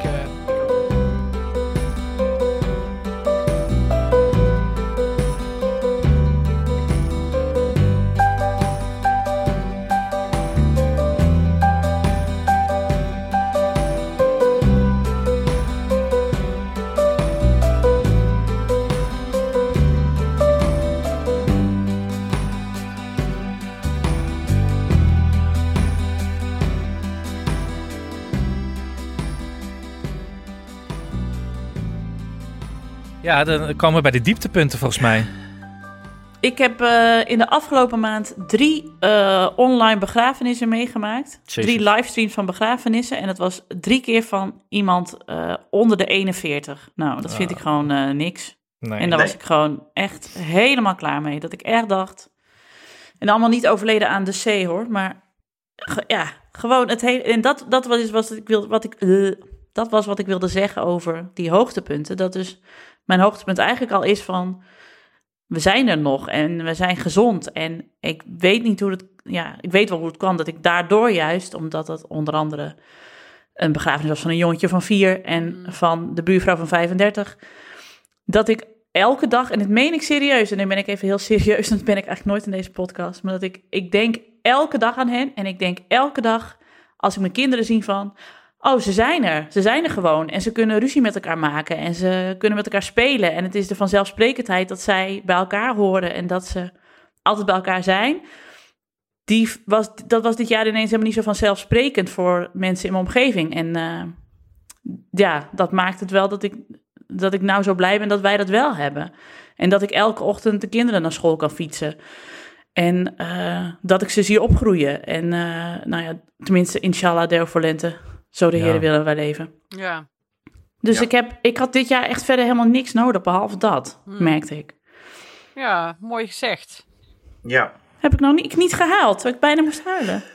ja, dan komen we bij de dieptepunten volgens mij. Ik heb eh, in de afgelopen maand drie eh, online begrafenissen meegemaakt. Jezus. Drie livestreams van begrafenissen. En dat was drie keer van iemand eh, onder de 41. Nou, dat vind Ah. ik gewoon eh, niks. Nee. En daar Nee. was ik gewoon echt helemaal klaar mee. Dat ik echt dacht. En allemaal niet overleden aan de C hoor. Maar ge- ja, gewoon het hele. En dat, dat was, was wat ik wilde. Wat ik, dat was wat ik wilde zeggen over die hoogtepunten. Dat dus mijn hoogtepunt eigenlijk al is van. We zijn er nog en we zijn gezond. En ik weet niet hoe het. Ja, ik weet wel hoe het kwam. Dat ik daardoor juist, omdat het onder andere een begrafenis was van een jongetje van vier en Mm. van de buurvrouw van 35 dat ik elke dag, en dit meen ik serieus, en nu ben ik even heel serieus, [LAUGHS] dat ben ik eigenlijk nooit in deze podcast, maar dat ik, ik denk elke dag aan hen en ik denk elke dag, als ik mijn kinderen zie van, oh, ze zijn er, ze zijn er gewoon en ze kunnen ruzie met elkaar maken en ze kunnen met elkaar spelen en het is de vanzelfsprekendheid dat zij bij elkaar horen en dat ze altijd bij elkaar zijn. Die was, dat was dit jaar ineens helemaal niet zo vanzelfsprekend voor mensen in mijn omgeving. En eh, ja, dat maakt het wel dat ik dat ik nou zo blij ben dat wij dat wel hebben. En dat ik elke ochtend de kinderen naar school kan fietsen. En eh, dat ik ze zie opgroeien. En eh, nou ja, tenminste, inshallah, deel voor lente. Zo de Ja. Heer willen wij leven. ja. Dus Ja. ik, heb, ik had dit jaar echt verder helemaal niks nodig, behalve dat, Hmm. merkte ik. ja, mooi gezegd. Ja. Heb ik nou niet, niet gehaald, ik bijna moest huilen. [LAUGHS]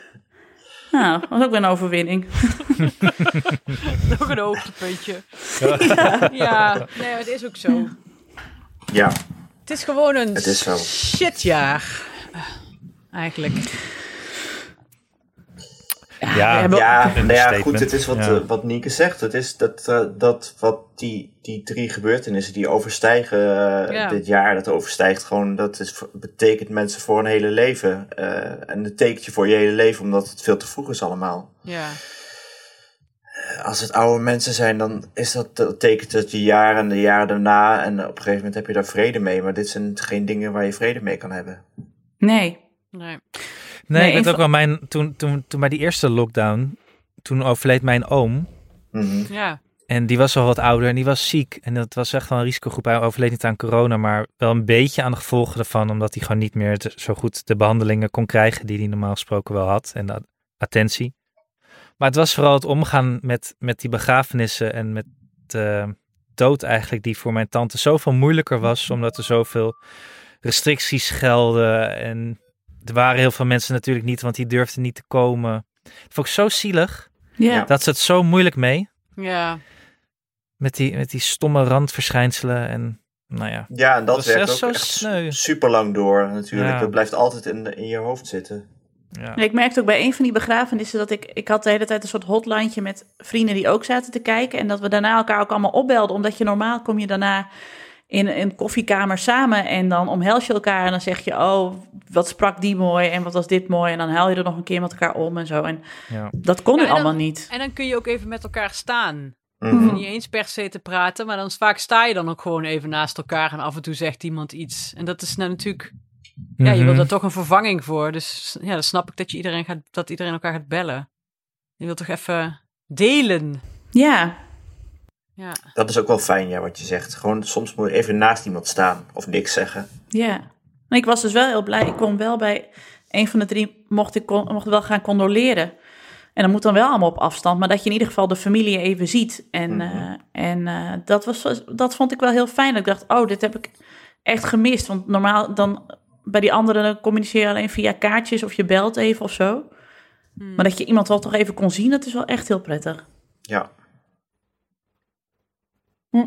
Nou, dat was ook weer een overwinning. [LAUGHS] Nog een hoogtepuntje. ja, nee, het is ook zo. Ja. Het is gewoon een Het is zo. shitjaar. Eigenlijk. Ja, Ja. Ja, nou ja, goed, het is wat, Ja. eh, wat Nienke zegt. Het is dat, eh, dat wat die, die drie gebeurtenissen die overstijgen eh, Ja. dit jaar, dat overstijgt gewoon, dat is, betekent mensen voor een hele leven. eh, en het tekent je voor je hele leven, omdat het veel te vroeg is allemaal. Ja. Als het oude mensen zijn, dan is dat, dat tekent het je jaren en de jaren daarna. En op een gegeven moment heb je daar vrede mee. Maar dit zijn geen dingen waar je vrede mee kan hebben. Nee. Nee. Nee, Nee, ik weet ook wel, mijn, toen, toen, toen bij die eerste lockdown, toen overleed mijn oom. Mhm. Ja. En die was al wat ouder en die was ziek. En dat was echt wel een risicogroep. Hij overleed niet aan corona, maar wel een beetje aan de gevolgen ervan. Omdat hij gewoon niet meer te- zo goed de behandelingen kon krijgen die hij normaal gesproken wel had. En de attentie. Maar het was vooral het omgaan met, met die begrafenissen en met de dood eigenlijk. Die voor mijn tante zoveel moeilijker was. Omdat er zoveel restricties gelden. En er waren heel veel mensen natuurlijk niet, want die durfden niet te komen. Dat vond ik zo zielig. Ja. Dat ze het zo moeilijk mee. Ja. Met die, met die stomme randverschijnselen en nou ja. Ja, en dat, werkt ook zo echt sneu. super lang door natuurlijk. Ja. Dat blijft altijd in, in je hoofd zitten. ja. Ik merkte ook bij een van die begrafenissen dat ik... Ik had de hele tijd een soort hotlineje met vrienden die ook zaten te kijken. En dat we daarna elkaar ook allemaal opbelden. Omdat je normaal kom je daarna in een koffiekamer samen. En dan omhels je elkaar en dan zeg je... Oh, wat sprak die mooi en wat was dit mooi. En dan huil je er nog een keer met elkaar om en zo. En ja. dat kon Ja, nu en dan- allemaal niet. En dan kun je ook even met elkaar staan. Mhm. Je hoeft niet eens per se te praten, maar dan vaak sta je dan ook gewoon even naast elkaar en af en toe zegt iemand iets. En dat is nou natuurlijk, ja, je wil Mhm. er toch een vervanging voor. Dus ja, dan snap ik dat je iedereen gaat, dat iedereen elkaar gaat bellen. Je wilt toch even delen. Ja, Ja. Dat is ook wel fijn, ja, wat je zegt. Gewoon soms moet je even naast iemand staan of niks zeggen. Ja. Maar ik was dus wel heel blij. Ik kon wel bij een van de drie, mocht ik kon, mocht wel gaan condoleren. En dat moet dan wel allemaal op afstand, maar dat je in ieder geval de familie even ziet. En, Mhm. eh, en eh, dat, was, dat vond ik wel heel fijn. Dat ik dacht, oh, dit heb ik echt gemist. Want normaal dan bij die anderen communiceer je alleen via kaartjes of je belt even of zo. Hmm. Maar dat je iemand wel toch even kon zien, dat is wel echt heel prettig. Ja. Hm.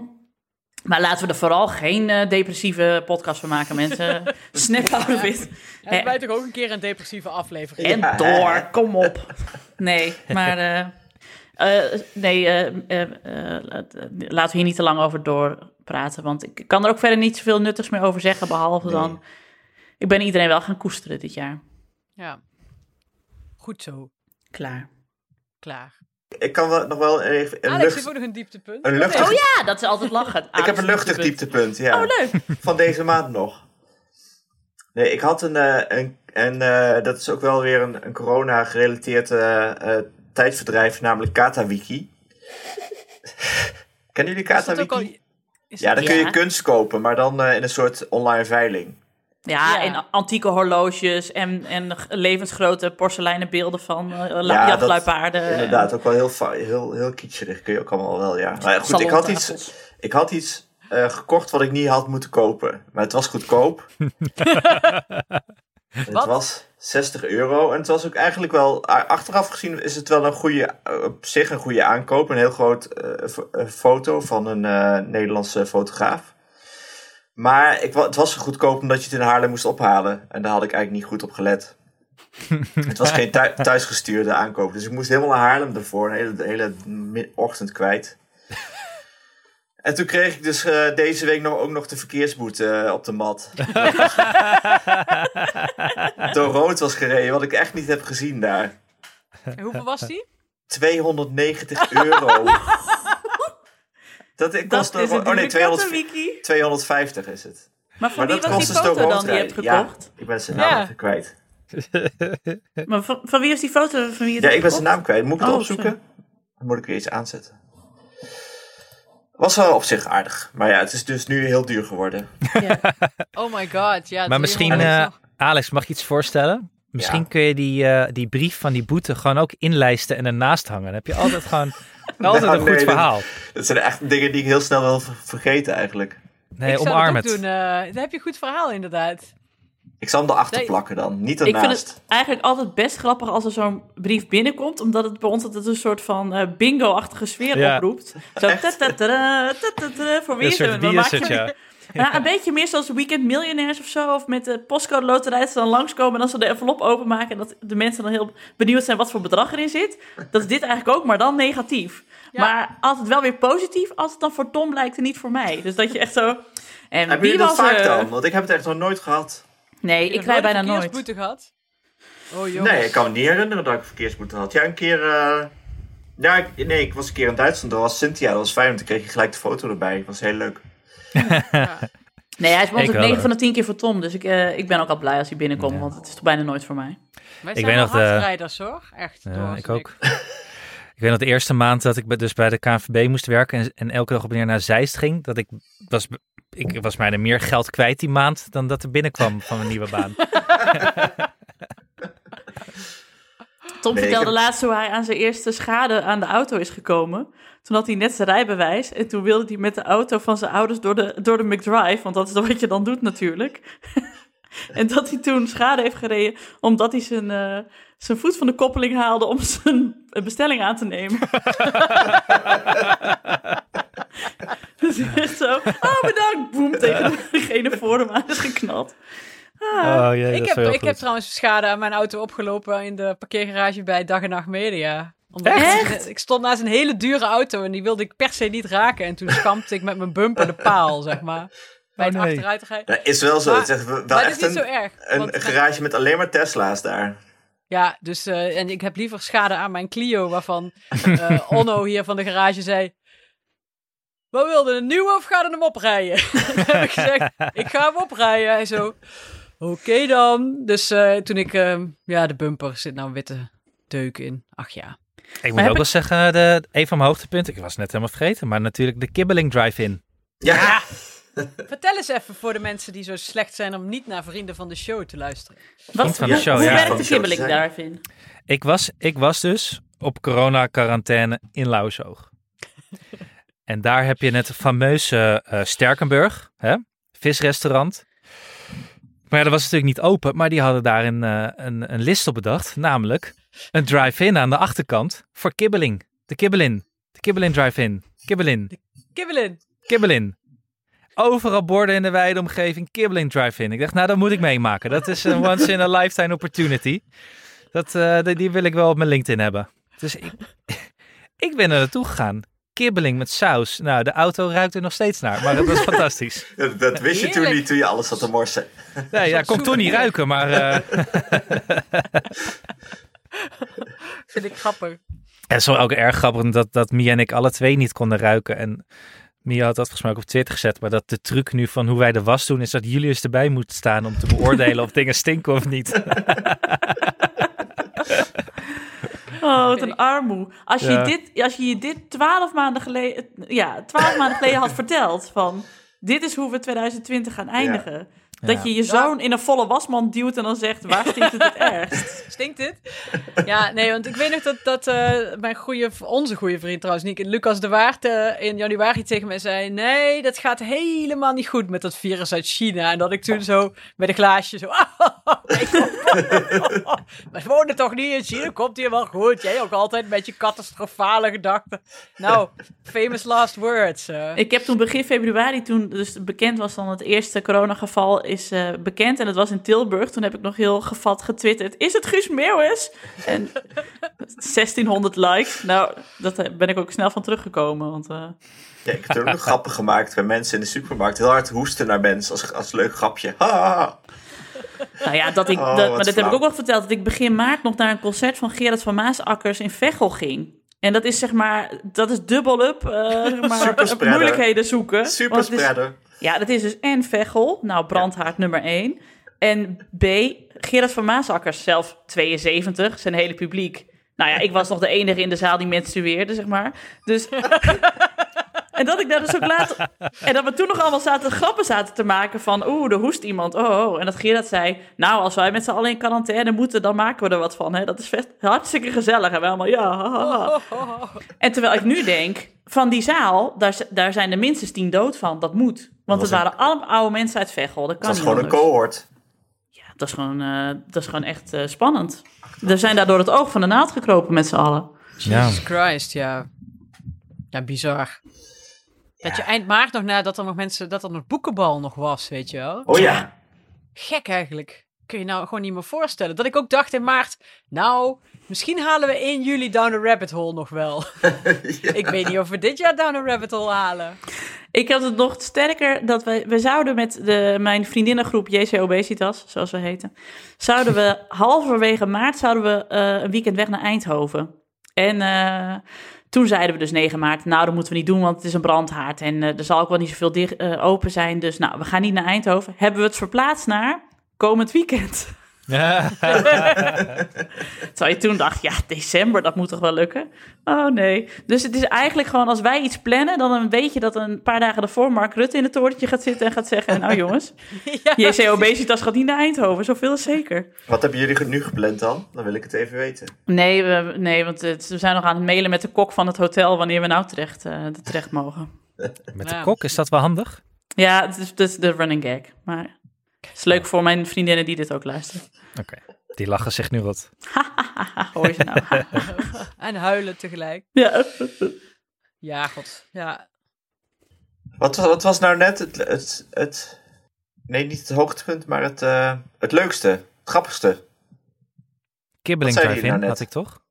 Maar laten we er vooral geen eh, depressieve podcast van maken, mensen. [LAUGHS] Snap out of it. Hebben wij toch ook een keer een depressieve aflevering? En Ja. door, kom op. [LAUGHS] Nee, maar eh, eh, nee, eh, eh, eh, laten we hier niet te lang over doorpraten. Want ik kan er ook verder niet zoveel nuttigs meer over zeggen. Behalve Nee. dan, ik ben iedereen wel gaan koesteren dit jaar. Ja. Goed zo. Klaar. Klaar. Ik kan wel, nog wel even een, Alex lucht, heeft ook nog een dieptepunt. een Oh, luchtig... nee. Ja, dat is altijd lachen. ik heb een luchtig dieptepunt, ja. Oh, leuk. Van deze maand nog. Nee, ik had een... eh, een en eh, dat is ook wel weer een, een corona-gerelateerd eh, tijdverdrijf, namelijk KataWiki. [LAUGHS] Kennen jullie al- KataWiki? Ja, dan kun je kunst kopen, maar dan eh, in een soort online veiling. Ja, Ja. en antieke horloges en, en levensgrote porseleinen beelden van uh, Ja, jachtluipaarden. Inderdaad, ook wel heel, fa- heel, heel kitscherig kun je ook allemaal wel, ja. Maar goed, ik had iets, ik had iets eh, gekocht wat ik niet had moeten kopen. Maar het was goedkoop. [LAUGHS] het Wat? was 60 euro. En het was ook eigenlijk wel, achteraf gezien is het wel een goede, eh, op zich een goede aankoop. Een heel groot fo- foto van een eh, Nederlandse fotograaf. Maar ik, het was zo goedkoop omdat je het in Haarlem moest ophalen. En daar had ik eigenlijk niet goed op gelet. [LAUGHS] het was geen thu- thuisgestuurde aankoop. Dus ik moest helemaal naar Haarlem ervoor. Een hele, de hele ochtend kwijt. [LAUGHS] En toen kreeg ik dus eh, deze week nog, ook nog de verkeersboete eh, op de mat. [LAUGHS] Door rood was gereden, wat ik echt niet heb gezien daar. En hoeveel was die? 290 euro. Dat, kost is oh nee, 200, wiki. 250 is het. Maar van Maar wie dat was die foto dan die je hebt gekocht? Ja, ik ben zijn naam Ja. even kwijt. [LAUGHS] Maar van, van wie was die foto? Van wie je Ja, ik ben zijn naam kwijt. Moet ik het Oh, opzoeken? Dan moet ik weer iets aanzetten. Was wel op zich aardig. Maar ja, het is dus nu heel duur geworden. Ja. [LAUGHS] Oh my god, ja. Maar misschien, 300 eh, Alex, mag ik iets voorstellen? Misschien Ja. kun je die, eh, die brief van die boete gewoon ook inlijsten en ernaast hangen. Dan heb je altijd [LAUGHS] gewoon altijd Nou, een goed nee, verhaal. Dat zijn echt dingen die ik heel snel wil ver- vergeten eigenlijk. Nee, ik omarm het. doen. eh, daar heb je een goed verhaal inderdaad. Ik zal hem erachter Nee. plakken dan, niet Ik vind ernaast. het eigenlijk altijd best grappig als er zo'n brief binnenkomt, omdat het bij ons altijd een soort van eh, bingo-achtige sfeer Ja. oproept. Zo, Echt? tatatara, tatatara, voor wie Een is soort het? Dan maak je- ja. [LAUGHS] Ja, een beetje meer zoals Weekend Millionaires of zo. Of met de postcode loterij dat ze dan langskomen en als ze de envelop openmaken... en dat de mensen dan heel benieuwd zijn wat voor bedrag erin zit. Dat is dit eigenlijk ook, maar dan negatief. Ja. Maar altijd wel weer positief als het dan voor Tom blijkt en niet voor mij. Dus dat je echt zo... En wie jullie dat was vaak er? dan? Want ik heb het echt nog nooit gehad. Nee, ik rij bijna nooit. boete gehad. Oh jongens. Nee, ik kan me niet herinneren dat ik verkeersboete had. Ja, een keer... eh, Ja, ik- nee, ik was een keer in Duitsland. Dat was Cynthia, dat was fijn. Want toen kreeg je gelijk de foto erbij. Dat was heel leuk. Ja. Nee, hij is bij ons Ik ook wel, 9 hoor. van de 10 keer voor Tom. Dus ik, eh, ik ben ook al blij als hij binnenkomt, Ja. want het is toch bijna nooit voor mij. Wij Ik zijn weet nog de- hardrijders hoor. Echt. Ik ook. [LAUGHS] Ik weet nog de eerste maand dat ik bij- dus bij de KNVB moest werken en, en elke dag op neer naar Zeist ging, dat ik was, ik was bijna meer geld kwijt die maand dan dat er binnenkwam van mijn nieuwe baan. [LAUGHS] Tom Nee, vertelde heb- laatst hoe hij aan zijn eerste schade aan de auto is gekomen. Toen had hij net zijn rijbewijs en toen wilde hij met de auto van zijn ouders door de, door de McDrive, want dat is wat je dan doet natuurlijk. [LAUGHS] en dat hij toen schade heeft gereden omdat hij zijn, eh, zijn voet van de koppeling haalde om zijn bestelling aan te nemen. [LAUGHS] dus echt zo, oh bedankt, boem, tegen degene voor hem aan is geknald. Oh jee, dat Ik heb, ik heb trouwens schade aan mijn auto opgelopen in de parkeergarage bij Dag en Nacht Media. Omdat Echt? Ik, ik stond naast een hele dure auto en die wilde ik per se niet raken. En toen schampte ik met mijn bumper de paal, zeg maar. [LAUGHS] Bij het Oh, nee. achteruitrijden. Dat is wel zo. Maar- het is echt wel Maar echt is niet zo een, erg. een want- garage met alleen maar Tesla's daar. Ja, dus eh, en ik heb liever schade aan mijn Clio, waarvan eh, [LAUGHS] Onno hier van de garage zei. Wat wilde een nieuwe of ga je hem oprijden? [LAUGHS] Heb ik gezegd, ik ga hem oprijden. Hij zo, oké dan. Dus eh, toen ik, eh, ja, de bumper zit nou een witte deuk in. Ach ja. Ik moet ook ik- wel zeggen, de, een van mijn hoogtepunten, ik was net helemaal vergeten, maar natuurlijk de Kibbeling Drive-In. Ja, [LAUGHS] Vertel eens even voor de mensen die zo slecht zijn om niet naar vrienden van de show te luisteren. Wat, van de hoe, show, hoe ja. werkt Van de de kibbeling daarin? Ik was, ik was dus op corona-quarantaine in Lauwzoog. [LAUGHS] en daar heb je het fameuze eh Sterkenburg, hè? visrestaurant. Maar ja, dat was natuurlijk niet open, maar die hadden daar een, eh, een, een list op bedacht. Namelijk een drive-in aan de achterkant voor kibbeling. De kibbelin. De kibbelin drive-in. Kibbelin. Kibbelin. Kibbelin. Overal borden in de wijde omgeving, kibbeling drive-in. Ik dacht, nou, dat moet ik meemaken. Dat is een once in a lifetime opportunity. Dat, eh, die, die wil ik wel op mijn LinkedIn hebben. Dus ik, [LAUGHS] ik ben er naartoe gegaan. Kibbeling met saus. Nou, de auto ruikt er nog steeds naar, maar dat was [LAUGHS] fantastisch. dat, dat wist je toen niet toen je alles zat te morsen. Nee, ja, kon toch niet ruiken, maar... eh, [LAUGHS] Vind ik grappig. Het is wel ook erg grappig dat, dat Mia en ik alle twee niet konden ruiken. En Mia had dat volgens mij ook op Twitter gezet. Maar dat de truc nu van hoe wij de was doen, is dat Julius erbij moet staan om te beoordelen of [LAUGHS] dingen stinken of niet. Oh, wat een armoe. Als je, Ja. dit, als je je dit twaalf maanden geleden, ja, twaalf maanden geleden had [LAUGHS] verteld van dit is hoe we 2020 gaan eindigen. Dat je je zoon in een volle wasmand duwt en dan zegt waar stinkt het het [LAUGHS] ergst? Stinkt dit? Ja, nee, want ik weet nog dat, dat eh, mijn goede, onze goede vriend trouwens, Nick, Lucas de Waard, eh, in januari tegen mij zei: Nee, dat gaat helemaal niet goed met dat virus uit China. En dat ik toen zo met een glaasje zo. [LAUGHS] [LAUGHS] We wonen toch niet in China, komt hier wel goed. Jij ook altijd met je catastrofale gedachten. Nou, famous last words. eh. Ik heb toen begin februari, toen dus bekend was dan het eerste coronageval is eh, bekend. En het was in Tilburg. Toen heb ik nog heel gevat getwitterd. Is het Guus Meeuwis? En [LAUGHS] 1600 likes. Nou, dat eh, ben ik ook snel van teruggekomen. Want eh, Ja, ik heb er ook nog grappen gemaakt bij mensen in de supermarkt. Heel hard hoesten naar mensen als, als leuk grapje. Ha, nou ja, dat ik, Oh, dat, maar dat heb ik ook wel verteld. Dat ik begin maart nog naar een concert van Gerard van Maasakkers in Veghel ging. En dat is zeg maar, dat is dubbel up, maar, moeilijkheden zoeken. Super spreader. Ja, dat is dus en Veghel, nou brandhaard nummer 1. En B, Gerard van Maasakkers, zelf 72, zijn hele publiek. Nou ja, ik was nog de enige in de zaal die menstrueerde, zeg maar. Dus... [LAUGHS] En dat ik daar dus ook later... En dat we toen nog allemaal zaten grappen zaten te maken van... Oeh, er hoest iemand. Oh, oh. En dat Gerard zei... Nou, als wij met z'n allen in quarantaine moeten... dan maken we er wat van. Hè? Dat is vet, hartstikke gezellig. En we allemaal, ja, ha, ha, ha. En terwijl ik nu denk, van die zaal, daar, daar zijn er minstens tien dood van. Dat moet. Want het waren allemaal oude mensen uit Veghel. Dat kan Dat niet gewoon een cohort. Ja, dat is gewoon, eh, dat is gewoon echt eh, spannend. We zijn daar door het oog van de naald gekropen met z'n allen. Ja. Jesus Christ, ja. Ja, bizar. Dat je eind maart nog nadat er nog mensen, dat er nog boekenbal nog was, weet je wel. Oh ja. Gek eigenlijk. Kun je nou gewoon niet meer voorstellen. Dat ik ook dacht in maart, nou, misschien halen we 1 juli Down a Rabbit Hole nog wel. [LAUGHS] Ik weet niet of we dit jaar Down a Rabbit Hole halen. Ik had het nog sterker dat wij, we zouden met de, mijn vriendinnengroep JC Obesitas, zoals we heten, zouden we [LAUGHS] halverwege maart zouden we eh, een weekend weg naar Eindhoven. En eh, toen zeiden we dus 9 maart, nou dat moeten we niet doen, want het is een brandhaard en eh, er zal ook wel niet zoveel dicht, open zijn. Dus nou, we gaan niet naar Eindhoven. Hebben we het verplaatst naar komend weekend. Ja. [LAUGHS] Terwijl je toen dacht, ja, december, dat moet toch wel lukken? Oh nee. Dus het is eigenlijk gewoon, als wij iets plannen, dan weet je dat een paar dagen ervoor Mark Rutte in het torentje gaat zitten en gaat zeggen, nou jongens, [LAUGHS] Ja, JC Obesitas gaat niet naar Eindhoven, zoveel is zeker. Wat hebben jullie nu gepland dan? Dan wil ik het even weten. Nee, we, nee want het, we zijn nog aan het mailen met de kok van het hotel wanneer we nou terecht, eh, terecht mogen. [LAUGHS] Met de kok, is dat wel handig? Ja, het is, het is de running gag. Maar het is leuk voor mijn vriendinnen die dit ook luisteren. Oké, die lachen zich nu wat. Hoor je ze nou? En huilen tegelijk. ja. Ja, god. Ja. Wat, wat was nou net het, het, het... Nee, niet het hoogtepunt, maar het, eh, het leukste. Het grappigste. Kibbeling drive-in nou had ik toch?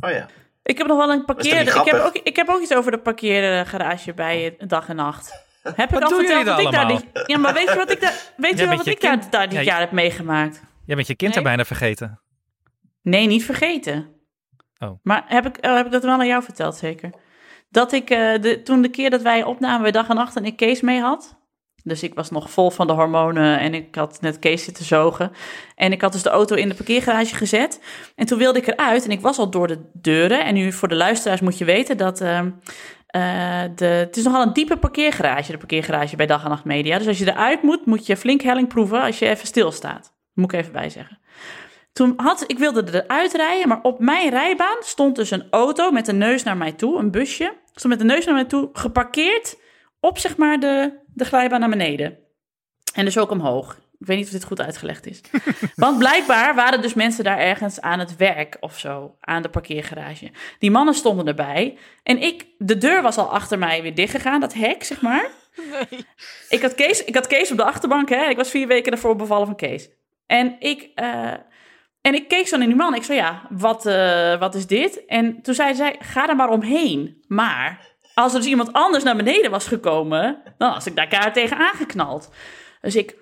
Oh ja. Ik heb nog wel een niet parkeerde. Ik heb, ook, ik heb ook iets over de parkeergarage bij eh, dag en nacht. Heb ik Wat al verteld wat ik daar dit, Ja, maar weet je wat ik daar, [LAUGHS] weet je wel wat ik daar, kind- daar dit Ja, jaar heb meegemaakt? Jij bent je kind Nee. er bijna vergeten. Nee, niet vergeten. Oh. Maar heb ik, oh, heb ik dat wel aan jou verteld, zeker? Dat ik, eh, de, toen de keer dat wij opnamen bij dag en nacht en ik Kees mee had, Dus ik was nog vol van de hormonen en ik had net Kees zitten zogen. En ik had dus de auto in de parkeergarage gezet. En toen wilde ik eruit en ik was al door de deuren. En nu voor de luisteraars moet je weten dat... ehm, eh, de, het is nogal een diepe parkeergarage, de parkeergarage bij Dag en Nacht Media. Dus als je eruit moet, moet je flink helling proeven als je even stilstaat. Moet ik even bij zeggen. Toen had, ik wilde eruit rijden, maar op mijn rijbaan stond dus een auto met de neus naar mij toe, een busje. Stond met de neus naar mij toe, geparkeerd op zeg maar de, de glijbaan naar beneden. En dus ook omhoog. Ik weet niet of dit goed uitgelegd is. [LAUGHS] Want blijkbaar waren dus mensen daar ergens aan het werk of zo, aan de parkeergarage. Die mannen stonden erbij. En ik, de deur was al achter mij weer dichtgegaan, dat hek, zeg maar. Nee. Ik had, Kees, ik had Kees op de achterbank, hè. Ik was vier weken daarvoor bevallen van Kees. En ik, eh, en ik keek zo naar die man. Ik zei, ja, wat, eh, wat is dit? En toen zei zij, ga er maar omheen. Maar als er dus iemand anders naar beneden was gekomen... dan was ik daar kaart tegen aangeknald. Dus ik,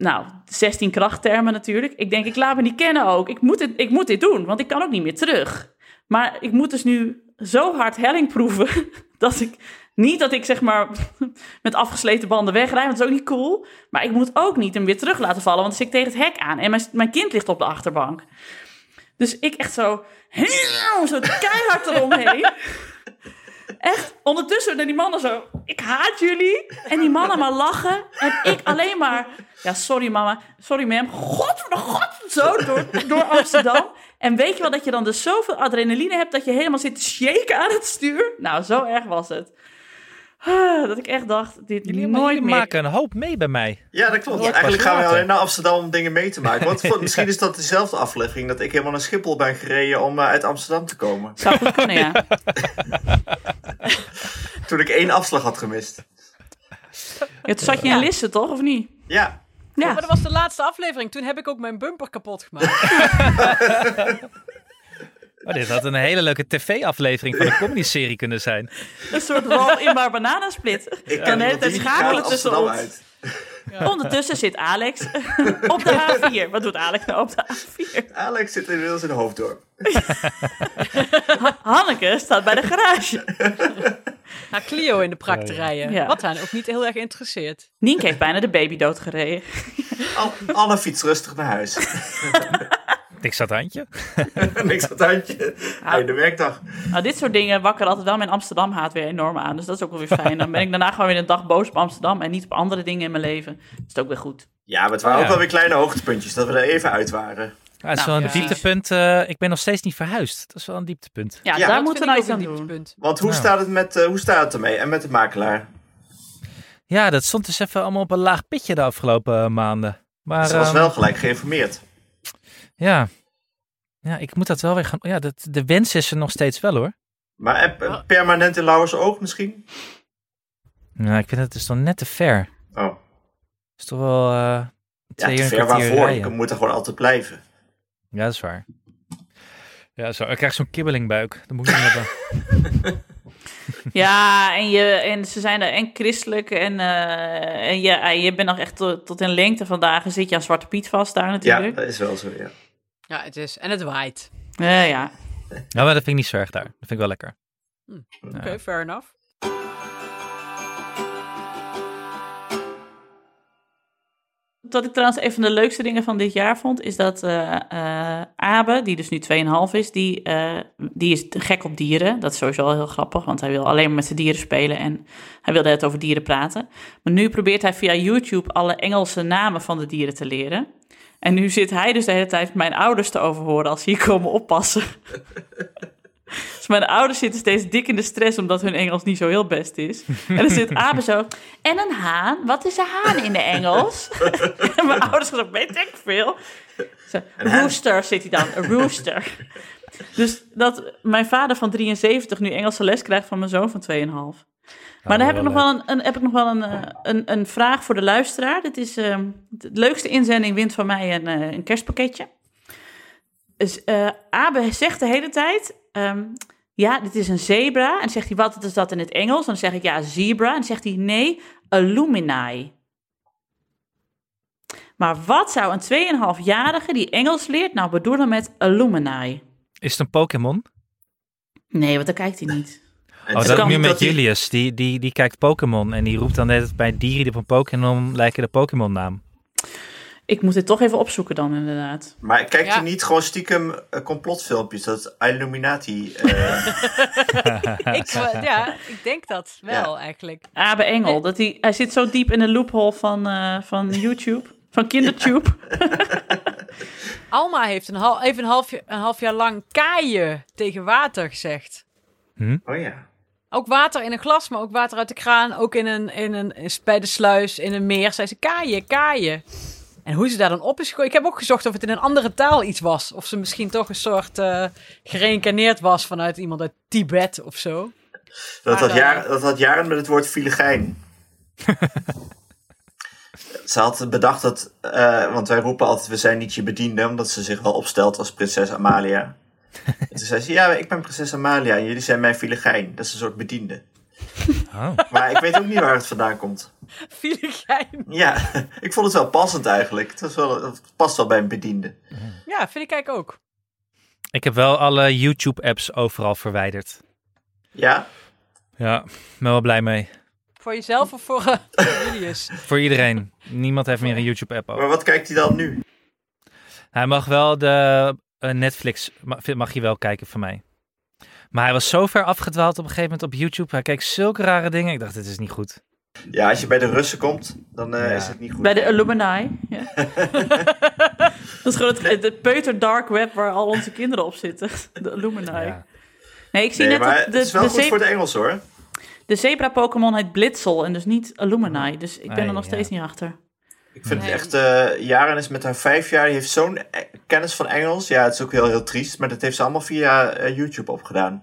nou, 16 krachttermen natuurlijk. Ik denk, ik laat me niet kennen ook. Ik moet, dit, ik moet dit doen, want ik kan ook niet meer terug. Maar ik moet dus nu zo hard helling proeven... [LAUGHS] dat ik niet dat ik zeg maar [LAUGHS] met afgesleten banden wegrijd, want dat is ook niet cool. Maar ik moet ook niet hem weer terug laten vallen, want dan zit ik tegen het hek aan. En mijn, mijn kind ligt op de achterbank. Dus ik echt zo, zo keihard eromheen. [LAUGHS] Echt, ondertussen naar die mannen zo, ik haat jullie. En die mannen maar lachen. En ik alleen maar, ja sorry mama, sorry ma'am. God, god, zo door, door Amsterdam. En weet je wel dat je dan dus zoveel adrenaline hebt dat je helemaal zit te shaken aan het stuur? Nou, zo erg was het. Ah, Dat ik echt dacht, dit Jullie, nooit jullie meer. maken een hoop mee bij mij. Ja, dat klopt. Ja, Eigenlijk gaan we alleen naar Amsterdam om dingen mee te maken. Want voor- [LAUGHS] misschien is dat dezelfde aflevering dat ik helemaal naar Schiphol ben gereden om eh, uit Amsterdam te komen. Zou goed kunnen, ja. [LAUGHS] Toen ik één afslag had gemist. ja toen zat je in Lisse, toch? Of niet? Ja, Ja. Maar dat was de laatste aflevering. Toen heb ik ook mijn bumper kapot gemaakt. [LAUGHS] Oh, dit had een hele leuke tv-aflevering van een [LAUGHS] comedy-serie kunnen zijn. Een soort rol in maar bananasplit. ik kan tijd die schakelen tussen ons. uit. [LAUGHS] Ondertussen zit Alex [LAUGHS] op de A4. Wat doet Alex nou op de A4? Alex zit inmiddels in Hoofddorp. Hanneke staat bij de garage. Naar Clio in de prak te rijden. Ja. Wat hen ook niet heel erg interesseert. Nienke heeft bijna de baby doodgereden. Al- Anne fietst rustig naar huis. Niks aan het handje. [LAUGHS] Niks aan het handje. Einde werkdag. Nou, dit soort dingen wakker altijd wel mijn Amsterdam haat weer enorm aan. Dus dat is ook wel weer fijn. Dan ben ik daarna gewoon weer een dag boos op Amsterdam en niet op andere dingen in mijn leven. Dat is het ook weer goed. Ja, maar het waren Ja. ook wel weer kleine hoogtepuntjes. Dat we er even uit waren. Ja, het is Nou, wel een dieptepunt. eh, ik ben nog steeds niet verhuisd. Dat is wel een dieptepunt. Ja, Ja, daar moeten we nou iets aan doen. Want hoe, Ja. staat, het met, eh, hoe staat het ermee? En met de makelaar? Ja, dat stond dus even allemaal op een laag pitje de afgelopen eh, maanden. Maar Ze was ehm, wel gelijk geïnformeerd. Ja. ja, ik moet dat wel weer gaan. Ja, dat, de wens is er nog steeds wel hoor. Maar permanent in Lauwers oog misschien? Ja, ik vind het dus nog net te ver. Oh. Het is toch wel Ja, twee te uur ver waarvoor. rijden. Je moet er gewoon altijd blijven. Ja, dat is waar. Ja, zo. Ik krijg zo'n kibbelingbuik. Dat moet ik niet hebben. [LAUGHS] Ja, en, je, en ze zijn er en christelijk en, eh, en je, eh, je bent nog echt tot, tot in lengte vandaag. Zit je aan Zwarte Piet vast daar Ja, natuurlijk. dat is wel zo, ja. Ja, het is. En het waait. Ja, ja. Ja, maar dat vind ik niet zo erg daar. Dat vind ik wel lekker. Oké, fair enough. Wat ik trouwens een van de leukste dingen van dit jaar vond, is dat eh eh, Abe, die dus nu 2,5 is, die, eh, die is gek op dieren. Dat is sowieso al heel grappig, want hij wil alleen maar met zijn dieren spelen en hij wilde het over dieren praten. Maar nu probeert hij via YouTube alle Engelse namen van de dieren te leren. En nu zit hij dus de hele tijd mijn ouders te overhoren als ze hier komen oppassen. [LAUGHS] Dus mijn ouders zitten steeds dik in de stress omdat hun Engels niet zo heel best is. En dan zit Abe zo. En een haan? Wat is een haan in de Engels? [LAUGHS] en mijn ouders zo, weet ik veel. Zo, rooster zit hij dan, een rooster. Dus dat mijn vader van 73 nu Engelse les krijgt van mijn zoon van 2,5. Maar dan heb ik nog wel, een, een, heb ik nog wel een, eh, een, een vraag voor de luisteraar. Dit is eh, de leukste inzending wint van mij een, eh, een kerstpakketje. Dus, eh, Abe zegt de hele tijd, ehm, ja, dit is een zebra. En dan zegt hij, wat is dat in het Engels? En dan zeg ik, ja, zebra. En dan zegt hij, nee, illuminai. Maar wat zou een 2,5-jarige die Engels leert nou bedoelen met illuminai? Is het een Pokémon? Nee, want dan kijkt hij niet. Oh, dat is nu met Julius. Die, die, die kijkt Pokémon en die roept dan net bij dieren die op een Pokémon lijken de Pokémon naam. Ik moet dit toch even opzoeken dan, inderdaad. Maar kijkt Ja. hij niet gewoon stiekem eh, complotfilmpjes? Dat Illuminati... eh, [LAUGHS] ik, ja, ik denk dat wel eigenlijk. Abe Engel, dat hij, hij zit zo diep in de loophole van, eh, van YouTube, van Kindertube. [LAUGHS] Alma heeft een, hal, even een, half, een half jaar lang kaaien tegen water gezegd. oh ja. Ook water in een glas, maar ook water uit de kraan. Ook in een, in een, bij de sluis, in een meer. Zei ze kaaien, kaaien. En hoe ze daar dan op is gegooid. Ik heb ook gezocht of het in een andere taal iets was. Of ze misschien toch een soort eh gereïncarneerd was vanuit iemand uit Tibet of zo. Dat had, Maar, jaar, dat had jaren met het woord filigijn. [LAUGHS] ze had bedacht dat, eh, want wij roepen altijd, we zijn niet je bediende, omdat ze zich wel opstelt als prinses Amalia. En toen zei ze, ja, ik ben prinses Amalia en jullie zijn mijn filigijn. Dat is een soort bediende. [LAUGHS] Oh. Maar ik weet ook niet waar het vandaan komt. Filigijn. Ja, [LAUGHS] ik vond het wel passend eigenlijk. Het, was wel, het past wel bij een bediende. Ja, vind ik eigenlijk ook. Ik heb wel alle YouTube-apps overal verwijderd. Ja, Ja, ben wel blij mee. Voor jezelf of voor eh, Julius? [LAUGHS] Voor iedereen. Niemand heeft meer een YouTube-app maar over. wat kijkt hij dan nu? Hij mag wel de eh, Netflix, ma- mag je wel kijken van mij. Maar hij was zo ver afgedwaald op een gegeven moment op YouTube. Hij keek zulke rare dingen. Ik dacht, dit is niet goed. Ja, als je bij de Russen komt, dan eh, Ja. is het niet goed. Bij de Illuminati. Ja. [LAUGHS] dat is gewoon het, het peuter dark web waar al onze kinderen op zitten. De Illuminati. Ja. Nee, ik zie Nee, net maar dat het de, is wel de, goed voor het Engels hoor. de zebra-Pokémon heet Blitzel en dus niet Illuminati. Dus ik ben er nog ja. steeds niet achter. Ik vind Nee. het echt, eh Jaren is met haar vijf jaar, die heeft zo'n eh, kennis van Engels. Ja, het is ook heel, heel triest, maar dat heeft ze allemaal via eh, YouTube opgedaan.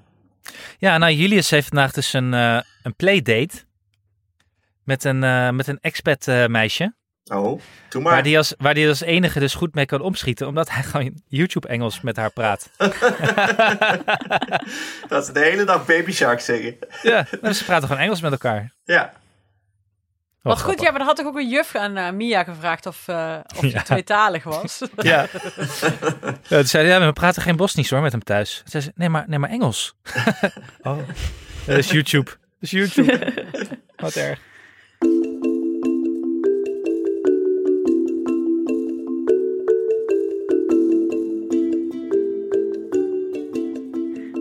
Ja, nou, Julius heeft vandaag dus een, eh, een playdate met een, eh, met een expat eh, meisje. Oh, doe maar. Waar die, als, waar die als enige dus goed mee kan omschieten, omdat hij gewoon YouTube-Engels met haar praat. [LAUGHS] Dat ze de hele dag Baby Shark zeggen. ja, nou, ze praten gewoon Engels met elkaar. Ja, Wat goed, ja, maar dan had toch ook een juf aan eh, Mia gevraagd of, eh of [LAUGHS] Ja. tweetalig was. [LAUGHS] Ja. ja toen zei ja, we praten geen Bosnisch hoor met hem thuis. Toen zei ze, nee maar, nee, maar Engels. [LAUGHS] oh, dat is YouTube. Dat is YouTube. Wat erg.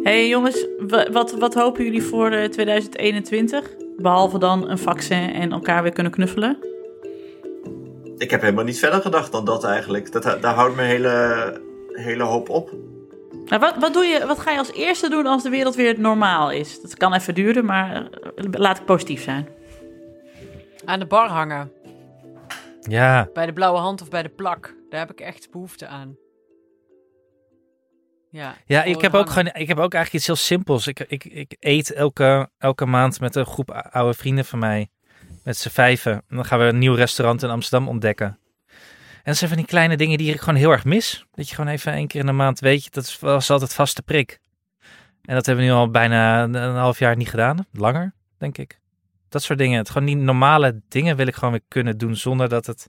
hey, jongens, wa- wat, wat hopen jullie voor eh, 2021? Behalve dan een vaccin en elkaar weer kunnen knuffelen. ik heb helemaal niet verder gedacht dan dat eigenlijk. Dat, daar houdt mijn hele, hele hoop op. Nou, wat, wat, doe je, wat ga je als eerste doen als de wereld weer normaal is? Dat kan even duren, maar eh, laat ik positief zijn. aan de bar hangen. Ja, Bij de blauwe hand of bij de plak. Daar heb ik echt behoefte aan. Ja, ja ik, heb ook gewoon, ik heb ook eigenlijk iets heel simpels. Ik, ik, ik eet elke, elke maand met een groep oude vrienden van mij. Met z'n vijven. En dan gaan we een nieuw restaurant in Amsterdam ontdekken. En dat zijn van die kleine dingen die ik gewoon heel erg mis. Dat je gewoon even één keer in de maand weet je, dat is- was altijd vaste prik. En dat hebben we nu al bijna een, een half jaar niet gedaan. Langer, denk ik. Dat soort dingen. Het, gewoon die normale dingen wil ik gewoon weer kunnen doen zonder dat het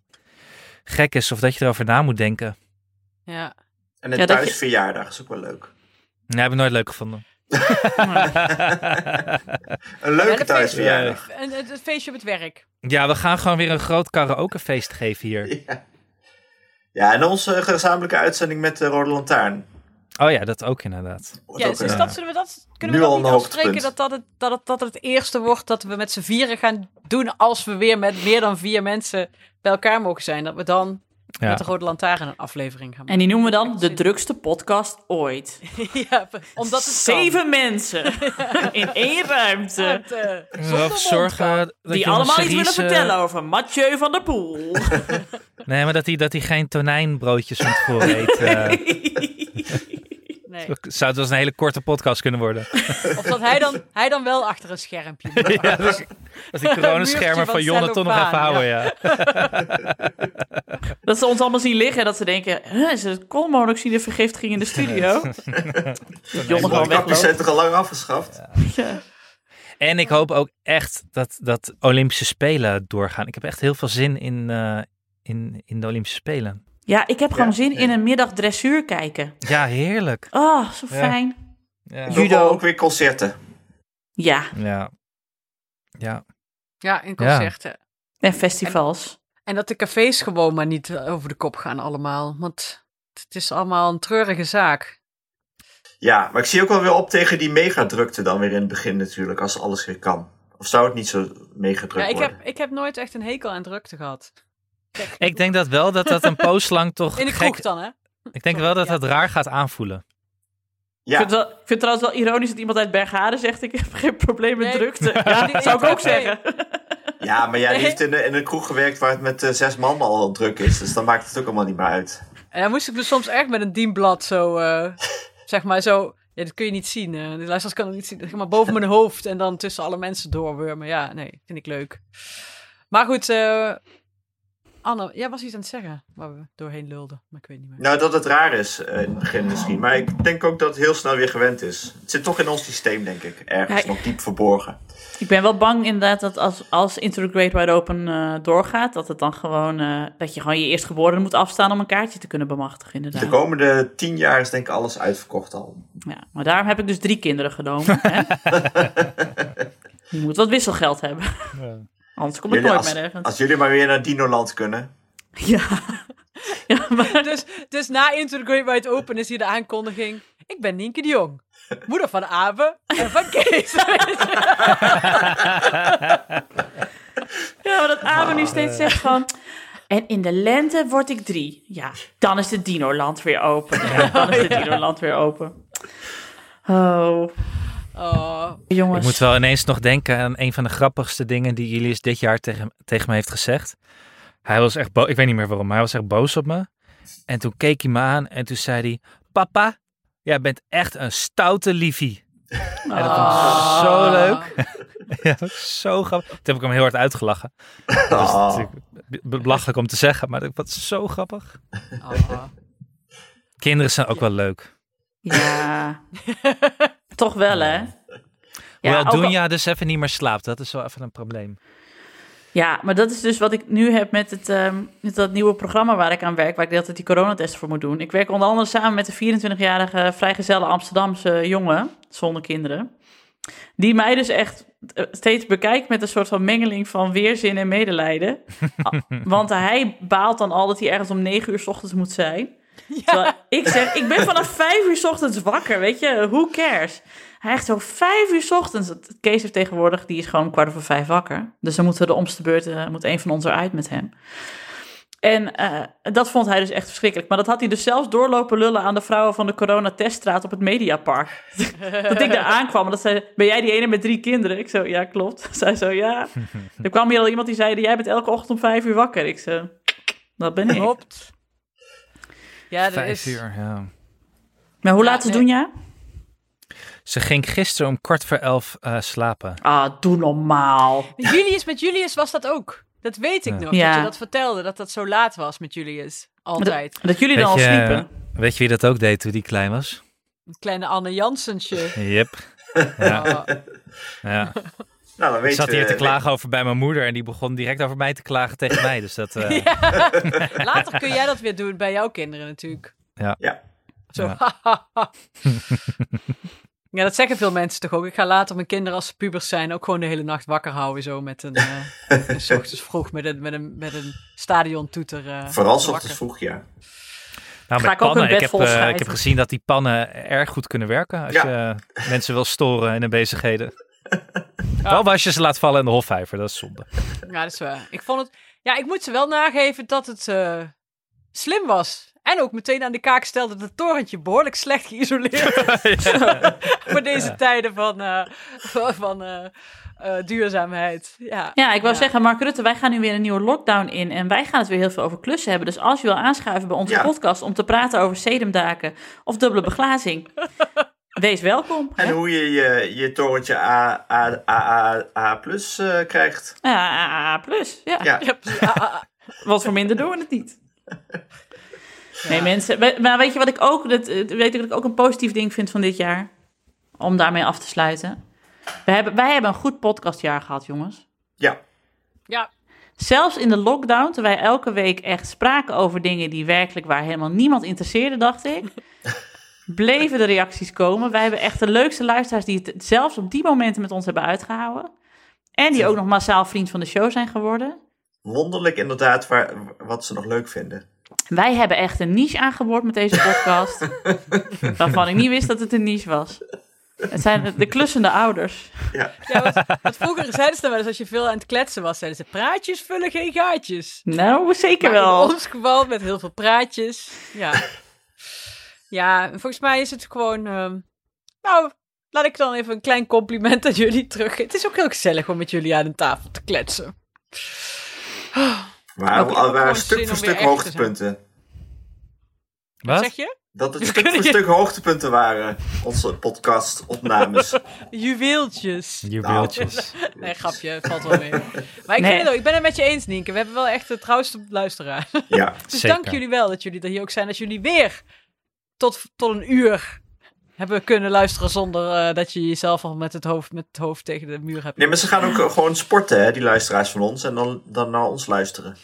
gek is of dat je erover na moet denken. Ja. En een Ja, je- thuisverjaardag is ook wel leuk. Nee, heb ik nooit leuk gevonden. [LAUGHS] Een leuke een thuisverjaardag. En het, het feestje op het werk. Ja, we gaan gewoon weer een groot karaokefeest geven hier. [LAUGHS] Ja. ja, en onze gezamenlijke uitzending met de Rode Lantaarn. Oh ja, dat ook inderdaad. Wordt Ja, ook dus een- dat, zullen we dat, kunnen nu we dat al niet een afspreken dat dat, het, dat, het, dat het het eerste wordt dat we met z'n vieren gaan doen als we weer met meer dan vier mensen bij elkaar mogen zijn. Dat we dan Ja. met de Rode Lantaarn een aflevering gaan En die noemen we dan de drukste podcast ooit. maken. [LAUGHS] ja, omdat het Zeven mensen [LAUGHS] in één ruimte. Eh, zonder zorgen dat Die allemaal iets willen Cerise- vertellen over Mathieu van der Poel. [LAUGHS] Nee, maar dat hij dat hij geen tonijnbroodjes van tevoren eet. eh. Nee. zou het wel eens een hele korte podcast kunnen worden. Of dat hij dan, hij dan wel achter een schermpje moet. [LAUGHS] ja, dus, dat die coronaschermen van van Jonne toch nog even houden, ja. [LAUGHS] Dat ze ons allemaal zien liggen en dat ze denken... Is het koolmonoxidevergiftiging in de studio? [LAUGHS] Jonne gewoon wegloopt. zijn toch al lang afgeschaft? Ja. En ik hoop ook echt dat, dat Olympische Spelen doorgaan. Ik heb echt heel veel zin in, eh, in, in de Olympische Spelen. Ja, ik heb gewoon Ja, zin nee. in een middag dressuur kijken. Ja, heerlijk. Oh, zo fijn. Judo. ook weer concerten. Ja, Ja. Ja. Ja, in concerten. en festivals. En dat de cafés gewoon maar niet over de kop gaan allemaal. Want het is allemaal een treurige zaak. Ja, maar ik zie ook wel weer op tegen die megadrukte dan weer in het begin natuurlijk, als alles weer kan. Of zou het niet zo megadrukt Ja, ik, worden? heb, ik heb nooit echt een hekel aan drukte gehad. Ik denk dat wel dat dat een [LAUGHS] poos lang toch In de kroeg gek... dan, hè? Ik denk wel dat dat raar gaat aanvoelen. Ik, vind Ja, het wel, ik vind het trouwens wel ironisch dat iemand uit Bergharen zegt... ik heb geen probleem met Nee. drukte. Ja, Ja, dat [LAUGHS] zou ik ook nee. zeggen. ja, maar jij Nee. heeft in, een- in een kroeg gewerkt waar het met eh, zes man al druk is. Dus dan maakt het ook allemaal niet meer uit. En dan moest ik dus soms echt met een dienblad zo, eh, [LAUGHS] zeg maar zo... Ja, dat kun je niet zien. eh de luisteraars kunnen het niet zien. Zeg maar boven mijn hoofd en dan tussen alle mensen doorwurmen. Ja, nee, vind ik leuk. Maar goed, eh Anne, jij was iets aan het zeggen waar we doorheen lulden. Maar ik weet niet meer. Nou, dat het raar is eh, in het begin misschien. Maar ik denk ook dat het heel snel weer gewend is. Het zit toch in ons systeem, denk ik. Ergens Ja, nog diep verborgen. Ik ben wel bang inderdaad dat als, als Into the Great Wide Open eh, doorgaat... dat het dan gewoon... eh, dat je gewoon je eerstgeborene moet afstaan om een kaartje te kunnen bemachtigen inderdaad. De komende tien jaar is denk ik alles uitverkocht al. Ja, maar daarom heb ik dus drie kinderen genomen. Hè? [LAUGHS] Je moet wat wisselgeld hebben. Anders kom ik Jullie, nooit als, meer ergens. als jullie maar weer naar Dinoland kunnen. [LAUGHS] Ja. ja, maar Dus, dus na Into the Great Wide Open is hier de aankondiging. Ik ben Nienke de Jong. Moeder van Abe en van Kees. [LAUGHS] Ja, maar dat Abe nu steeds zegt van... En in de lente word ik drie. Ja, dan is de Dinoland weer open. Ja, dan is de [LAUGHS] Dinoland weer open. Oh, Oh, jongens. Ik moet wel ineens nog denken aan een van de grappigste dingen die Julius dit jaar tegen, tegen me heeft gezegd. Hij was echt boos, ik weet niet meer waarom, maar hij was echt boos op me. En toen keek hij me aan en toen zei hij, papa, jij bent echt een stoute liefie. En dat vond ik zo leuk. [LAUGHS] ja, dat was zo grappig. Toen heb ik hem heel hard uitgelachen. Dat is Oh. natuurlijk be- belachelijk om te zeggen, maar dat was zo grappig. Oh. Kinderen zijn ook wel leuk. Ja, [LAUGHS] toch wel hè? Hoewel ook al- Doenja dus even niet meer slaapt. Dat is wel even een probleem. Ja, maar dat is dus wat ik nu heb met, het, ehm, met dat nieuwe programma waar ik aan werk, waar ik de hele tijd die coronatest voor moet doen. Ik werk onder andere samen met een 24-jarige vrijgezelle Amsterdamse jongen, zonder kinderen. Die mij dus echt eh, steeds bekijkt met een soort van mengeling van weerzin en medelijden. [LAUGHS] Want hij baalt dan al dat hij ergens om negen uur 's ochtends moet zijn. Terwijl ik zeg, ik ben vanaf vijf uur 's ochtends wakker, weet je, who cares? Hij echt zo vijf uur 's ochtends. Kees heeft tegenwoordig, die is gewoon kwart over vijf wakker. Dus dan moeten we de omste beurt, eh, moet een van ons eruit met hem. En eh, dat vond hij dus echt verschrikkelijk. Maar dat had hij dus zelfs doorlopen lullen aan de vrouwen van de coronateststraat op het Mediapark. [LAUGHS] dat ik daar aankwam en dat zei, ben jij die ene met drie kinderen? Ik zo, ja klopt. [LAUGHS] Zij zo, ja. [LAUGHS] er kwam hier al iemand die zei, jij bent elke ochtend om vijf uur wakker. Ik zo, dat ben ik. Klopt. Ja, dat Vijf is... uur, ja. Maar hoe Ja, laat ze nee. doen, ja? Ze ging gisteren om kwart voor elf eh, slapen. Ah, doe normaal. Julius, met Julius was dat ook. Dat weet ik Ja. nog, Ja. dat je dat vertelde, dat dat zo laat was met Julius. Altijd. Dat jullie dan al sliepen. weet je wie dat ook deed toen die klein was? Een kleine Anne Jansensje. Yep. [LAUGHS] Ja, Oh, ja. Nou, dan Ik weet zat hier je- te klagen over bij mijn moeder en die begon direct over mij te klagen tegen mij. Dus dat, eh, [LAUGHS] Later kun jij dat weer doen bij jouw kinderen natuurlijk. Ja. Ja. Zo. Ja. [LAUGHS] ja, dat zeggen veel mensen toch ook. Ik ga later mijn kinderen als ze pubers zijn ook gewoon de hele nacht wakker houden. Zo met een, eh [LAUGHS] s ochtends vroeg met een, met een, met een stadiontoeter. eh, Vooral ochtends vroeg, ja. nou, met ik ook pannen, een ik bed heb, vol eh, ik heb gezien dat die pannen erg goed kunnen werken als Ja. je eh, mensen wil storen in hun bezigheden. Wel als je ze laat vallen in de hofvijver, dat is zonde. Ja, dat is waar. Ik vond het... Ja, ik moet ze wel nageven dat het eh, slim was. En ook meteen aan de kaak stelde dat het torentje behoorlijk slecht geïsoleerd [LAUGHS] is. [LAUGHS] Voor deze tijden van, eh, [LAUGHS] van, eh, eh, duurzaamheid. Ja, Ja, ik wou Ja. zeggen, Mark Rutte, wij gaan nu weer een nieuwe lockdown in. En wij gaan het weer heel veel over klussen hebben. Dus als je wil aanschuiven bij onze Ja. podcast om te praten over sedumdaken of dubbele beglazing, wees welkom. En hè? hoe je je, je torentje A, A, A, A, A plus eh, krijgt. Ja, A- A- plus. Ja. Ja. Ja. Wat voor minder doen we het niet. [LAUGHS] Nee, mensen. Maar weet je wat ik ook, dat, eh, weet ik, wat ik ook een positief ding vind van dit jaar? Om daarmee af te sluiten. We hebben, wij hebben een goed podcastjaar gehad, jongens. Ja. ja, Zelfs in de lockdown, terwijl wij elke week echt spraken over dingen die werkelijk waar helemaal niemand interesseerde, dacht ik. [LAUGHS] bleven de reacties komen. Wij hebben echt de leukste luisteraars die het zelfs op die momenten met ons hebben uitgehouden. En die ook nog massaal vriend van de show zijn geworden. Wonderlijk inderdaad waar, wat ze nog leuk vinden. Wij hebben echt een niche aangeboord met deze podcast. [LAUGHS] waarvan ik niet wist dat het een niche was. Het zijn de- de klussende ouders. Ja. Want vroeger zeiden ze dan wel eens als je veel aan het kletsen was, zeiden ze praatjes vullen geen gaatjes. Nou, zeker Maar wel. in ons geval met heel veel praatjes. Ja. Ja, volgens mij is het gewoon. ehm, nou, laat ik dan even een klein compliment aan jullie terug. Het is ook heel gezellig om met jullie aan een tafel te kletsen. Maar al ook waren stuk voor stuk hoogtepunten. Wat Wat? zeg je? Dat het [LAUGHS] stuk voor stuk hoogtepunten waren, onze podcast-opnames. [LAUGHS] Juweeltjes. Juweeltjes. [LAUGHS] Nee, grapje, valt wel mee. Maar ik, Nee. vind het ook, ik ben het met je eens, Nienke. We hebben wel echt de trouwste luisteraar. ja. Dus Zeker. dank jullie wel dat jullie er hier ook zijn. Dat jullie weer tot, tot een uur hebben kunnen luisteren zonder eh, dat je jezelf al met het, hoofd, met het hoofd tegen de muur hebt. Nee, maar ze gaan ook gewoon sporten, hè, die luisteraars van ons. En dan, dan naar ons luisteren.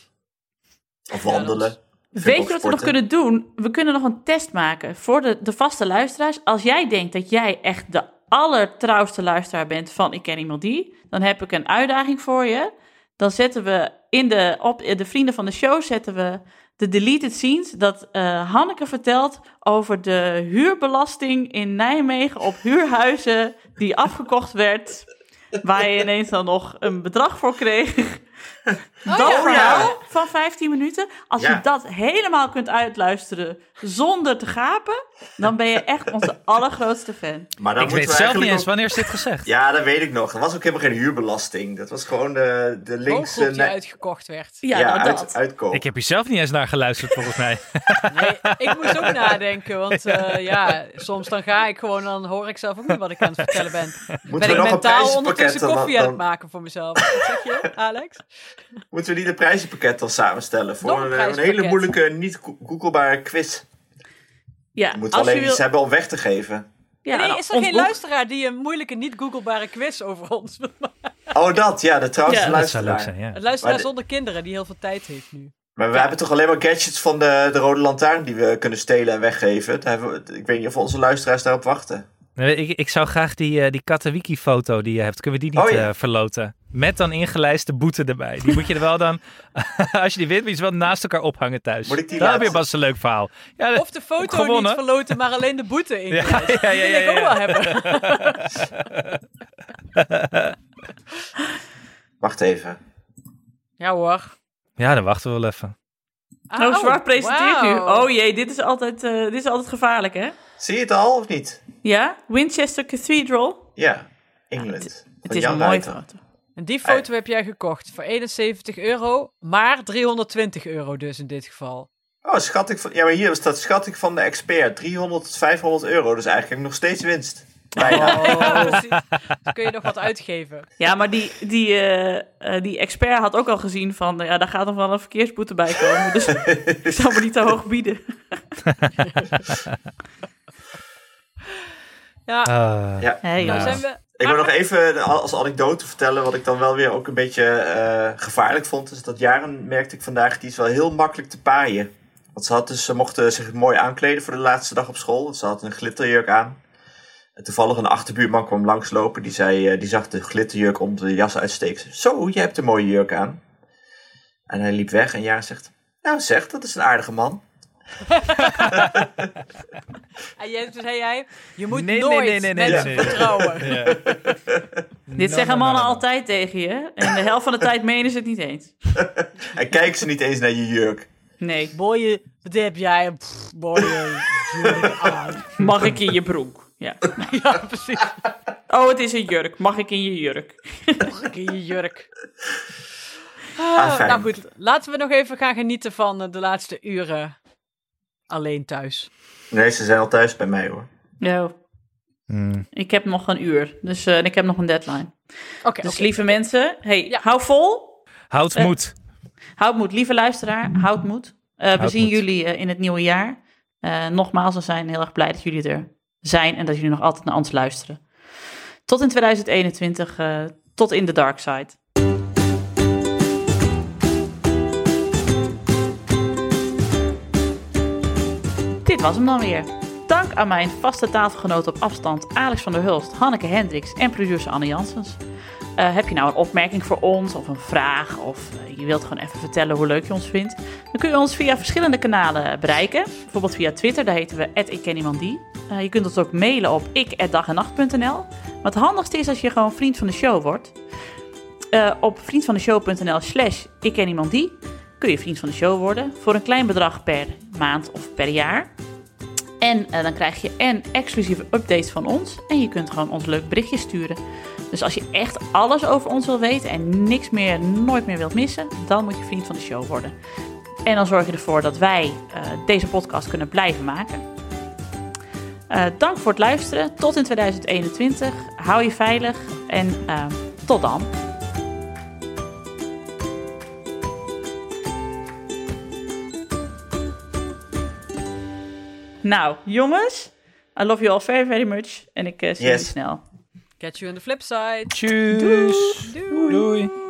Of wandelen. Weet je wat we nog kunnen doen? We kunnen nog een test maken voor de, de vaste luisteraars. Als jij denkt dat jij echt de allertrouwste luisteraar bent van Ik Ken Iemand Die, dan heb ik een uitdaging voor je. Dan zetten we in de, op in de vrienden van de show zetten we de deleted scenes dat eh, Hanneke vertelt over de huurbelasting in Nijmegen op huurhuizen die afgekocht werd. Waar je ineens dan nog een bedrag voor kreeg. Dat ja. verhaal van 15 minuten. Als Ja. je dat helemaal kunt uitluisteren zonder te gapen, dan ben je echt onze [LAUGHS] allergrootste fan. Maar dan Ik weet we zelf niet eens ook- wanneer is dit gezegd. Ja, dat weet ik nog. Er was ook helemaal geen huurbelasting. Dat was gewoon de, de linkse... Die uitgekocht werd. Ja, ja, nou uit, dat. uitkoop. Ik heb hier zelf niet eens naar geluisterd, volgens mij. [LAUGHS] Nee, ik moest ook nadenken, want eh, ja, soms dan ga ik gewoon, dan hoor ik zelf ook niet wat ik aan het vertellen ben. Moeten ben we ik nog mentaal ondertussen dan- koffie aan het maken voor mezelf. Wat zeg je, Alex? Moeten we niet een prijzenpakket dan samenstellen? Voor Nog een een, een hele moeilijke, niet go- googelbare quiz. Ja, We moeten als alleen wil, iets hebben om weg te geven. ja, nee, nou, is er geen boek- luisteraar die een moeilijke, niet googelbare quiz over ons wil maken? Oh, dat. Ja, de trouwens Ja, Dat zou leuk luisteraar. zijn, ja. Een luisteraar Maar de- zonder kinderen die heel veel tijd heeft nu. Maar we hebben toch alleen maar gadgets van de, de Rode Lantaarn die we kunnen stelen en weggeven. Daar hebben we, ik weet niet of onze luisteraars daarop wachten. Nee, Ik, ik zou graag die, eh, die Katawiki-foto die je hebt, kunnen we die niet Oh, ja. eh, verloten? Met dan ingelijste boete erbij. Die moet je er wel dan, [LAUGHS] als je die wint, moet je ze wel naast elkaar ophangen thuis. Moet ik die je laten- pas een leuk verhaal. Ja, Of de foto gewonnen. niet verloten, maar alleen de boete in. Ja, die [LAUGHS] ja, ja, wil ik ook wel hebben. [LAUGHS] Wacht even. Ja hoor. ja, dan wachten we wel even. Oh, Zwart presenteert nu. wauw. Oh jee, dit is, altijd, eh, dit is altijd gevaarlijk, hè? Zie je het al of niet? Ja, Winchester Cathedral. Ja, England. Het is Jan een mooie foto. En die foto heb jij gekocht voor 71 euro, maar 320 euro dus in dit geval. Oh, schatting van... Ja, maar hier staat schatting van de expert. 300 tot 500 euro. Dus eigenlijk nog steeds winst. Bijna. Ja, precies. Dan kun je nog wat uitgeven. Ja, maar die, die, eh, eh, die expert had ook al gezien van... ja, daar gaat nog wel een verkeersboete bij komen. Dus [LAUGHS] ik zou me niet te hoog bieden. Ja, Ja. Hey, nou Ja. zijn we... Ik wil nog even als anekdote vertellen wat ik dan wel weer ook een beetje eh, gevaarlijk vond. Is dat Jaren merkte ik vandaag, die is wel heel makkelijk te paaien. Want ze, had dus, ze mochten zich mooi aankleden voor de laatste dag op school. Ze had een glitterjurk aan. En toevallig een achterbuurman kwam langslopen. Die, zei, eh, die zag de glitterjurk om de jas uitsteken. Zo, je hebt een mooie jurk aan. En hij liep weg en Jaren zegt... Nou zeg, dat is een aardige man. [LAUGHS] En toen zei jij, je moet Nee, nee, nooit nee, nee, nee, mensen nee, nee. vertrouwen. Ja. [LAUGHS] Dit No, zeggen no, no, mannen no, no. altijd tegen je. En de helft van de tijd menen ze het niet eens. [LAUGHS] En kijken ze niet eens naar je jurk. Nee. Mooie, wat heb jij? Pff, jurk aan. Mag ik in je broek? Ja. Ja, precies. Oh, het is een jurk. Mag ik in je jurk? Mag in je jurk. Ah, fijn. nou goed, laten we nog even gaan genieten van eh, de laatste uren alleen thuis. Nee, ze zijn al thuis bij mij hoor. Ja, Hmm. ik heb nog een uur. Dus eh, ik heb nog een deadline. Oké, Dus lieve mensen, hey, Ja. hou vol. Houd Eh, moed. Houd moed, lieve luisteraar. Houd moed. Eh, we zien moed. jullie eh, in het nieuwe jaar. Eh, nogmaals, we zijn heel erg blij dat jullie er zijn en dat jullie nog altijd naar ons luisteren. Tot in 2021, eh, tot in de dark side. Was hem dan weer. Dank aan mijn vaste tafelgenoten op afstand Alex van der Hulst, Hanneke Hendricks en producer Anne Janssens. Uh, heb je nou een opmerking voor ons of een vraag of uh, je wilt gewoon even vertellen hoe leuk je ons vindt, dan kun je ons via verschillende kanalen bereiken. Bijvoorbeeld via Twitter, daar heten we @ikkenniemandie. Uh, je kunt ons ook mailen op ik@dagennacht.nl. Maar het handigste is als je gewoon vriend van de show wordt. op vriendvandeshow.nl/slash ikkenniemandie kun je vriend van de show worden voor een klein bedrag per maand of per jaar. En uh, dan krijg je en exclusieve updates van ons. En je kunt gewoon ons leuk berichtje sturen. Dus als je echt alles over ons wil weten en niks meer, nooit meer wilt missen, dan moet je vriend van de show worden. En dan zorg je ervoor dat wij uh, deze podcast kunnen blijven maken. Uh, dank voor het luisteren. Tot in 2021. Hou je veilig en tot dan. Nou, jongens, I love you all very, very much. En ik uh, zie yes. jullie snel. Catch you on the flip side. Tjus. Doei. Doei.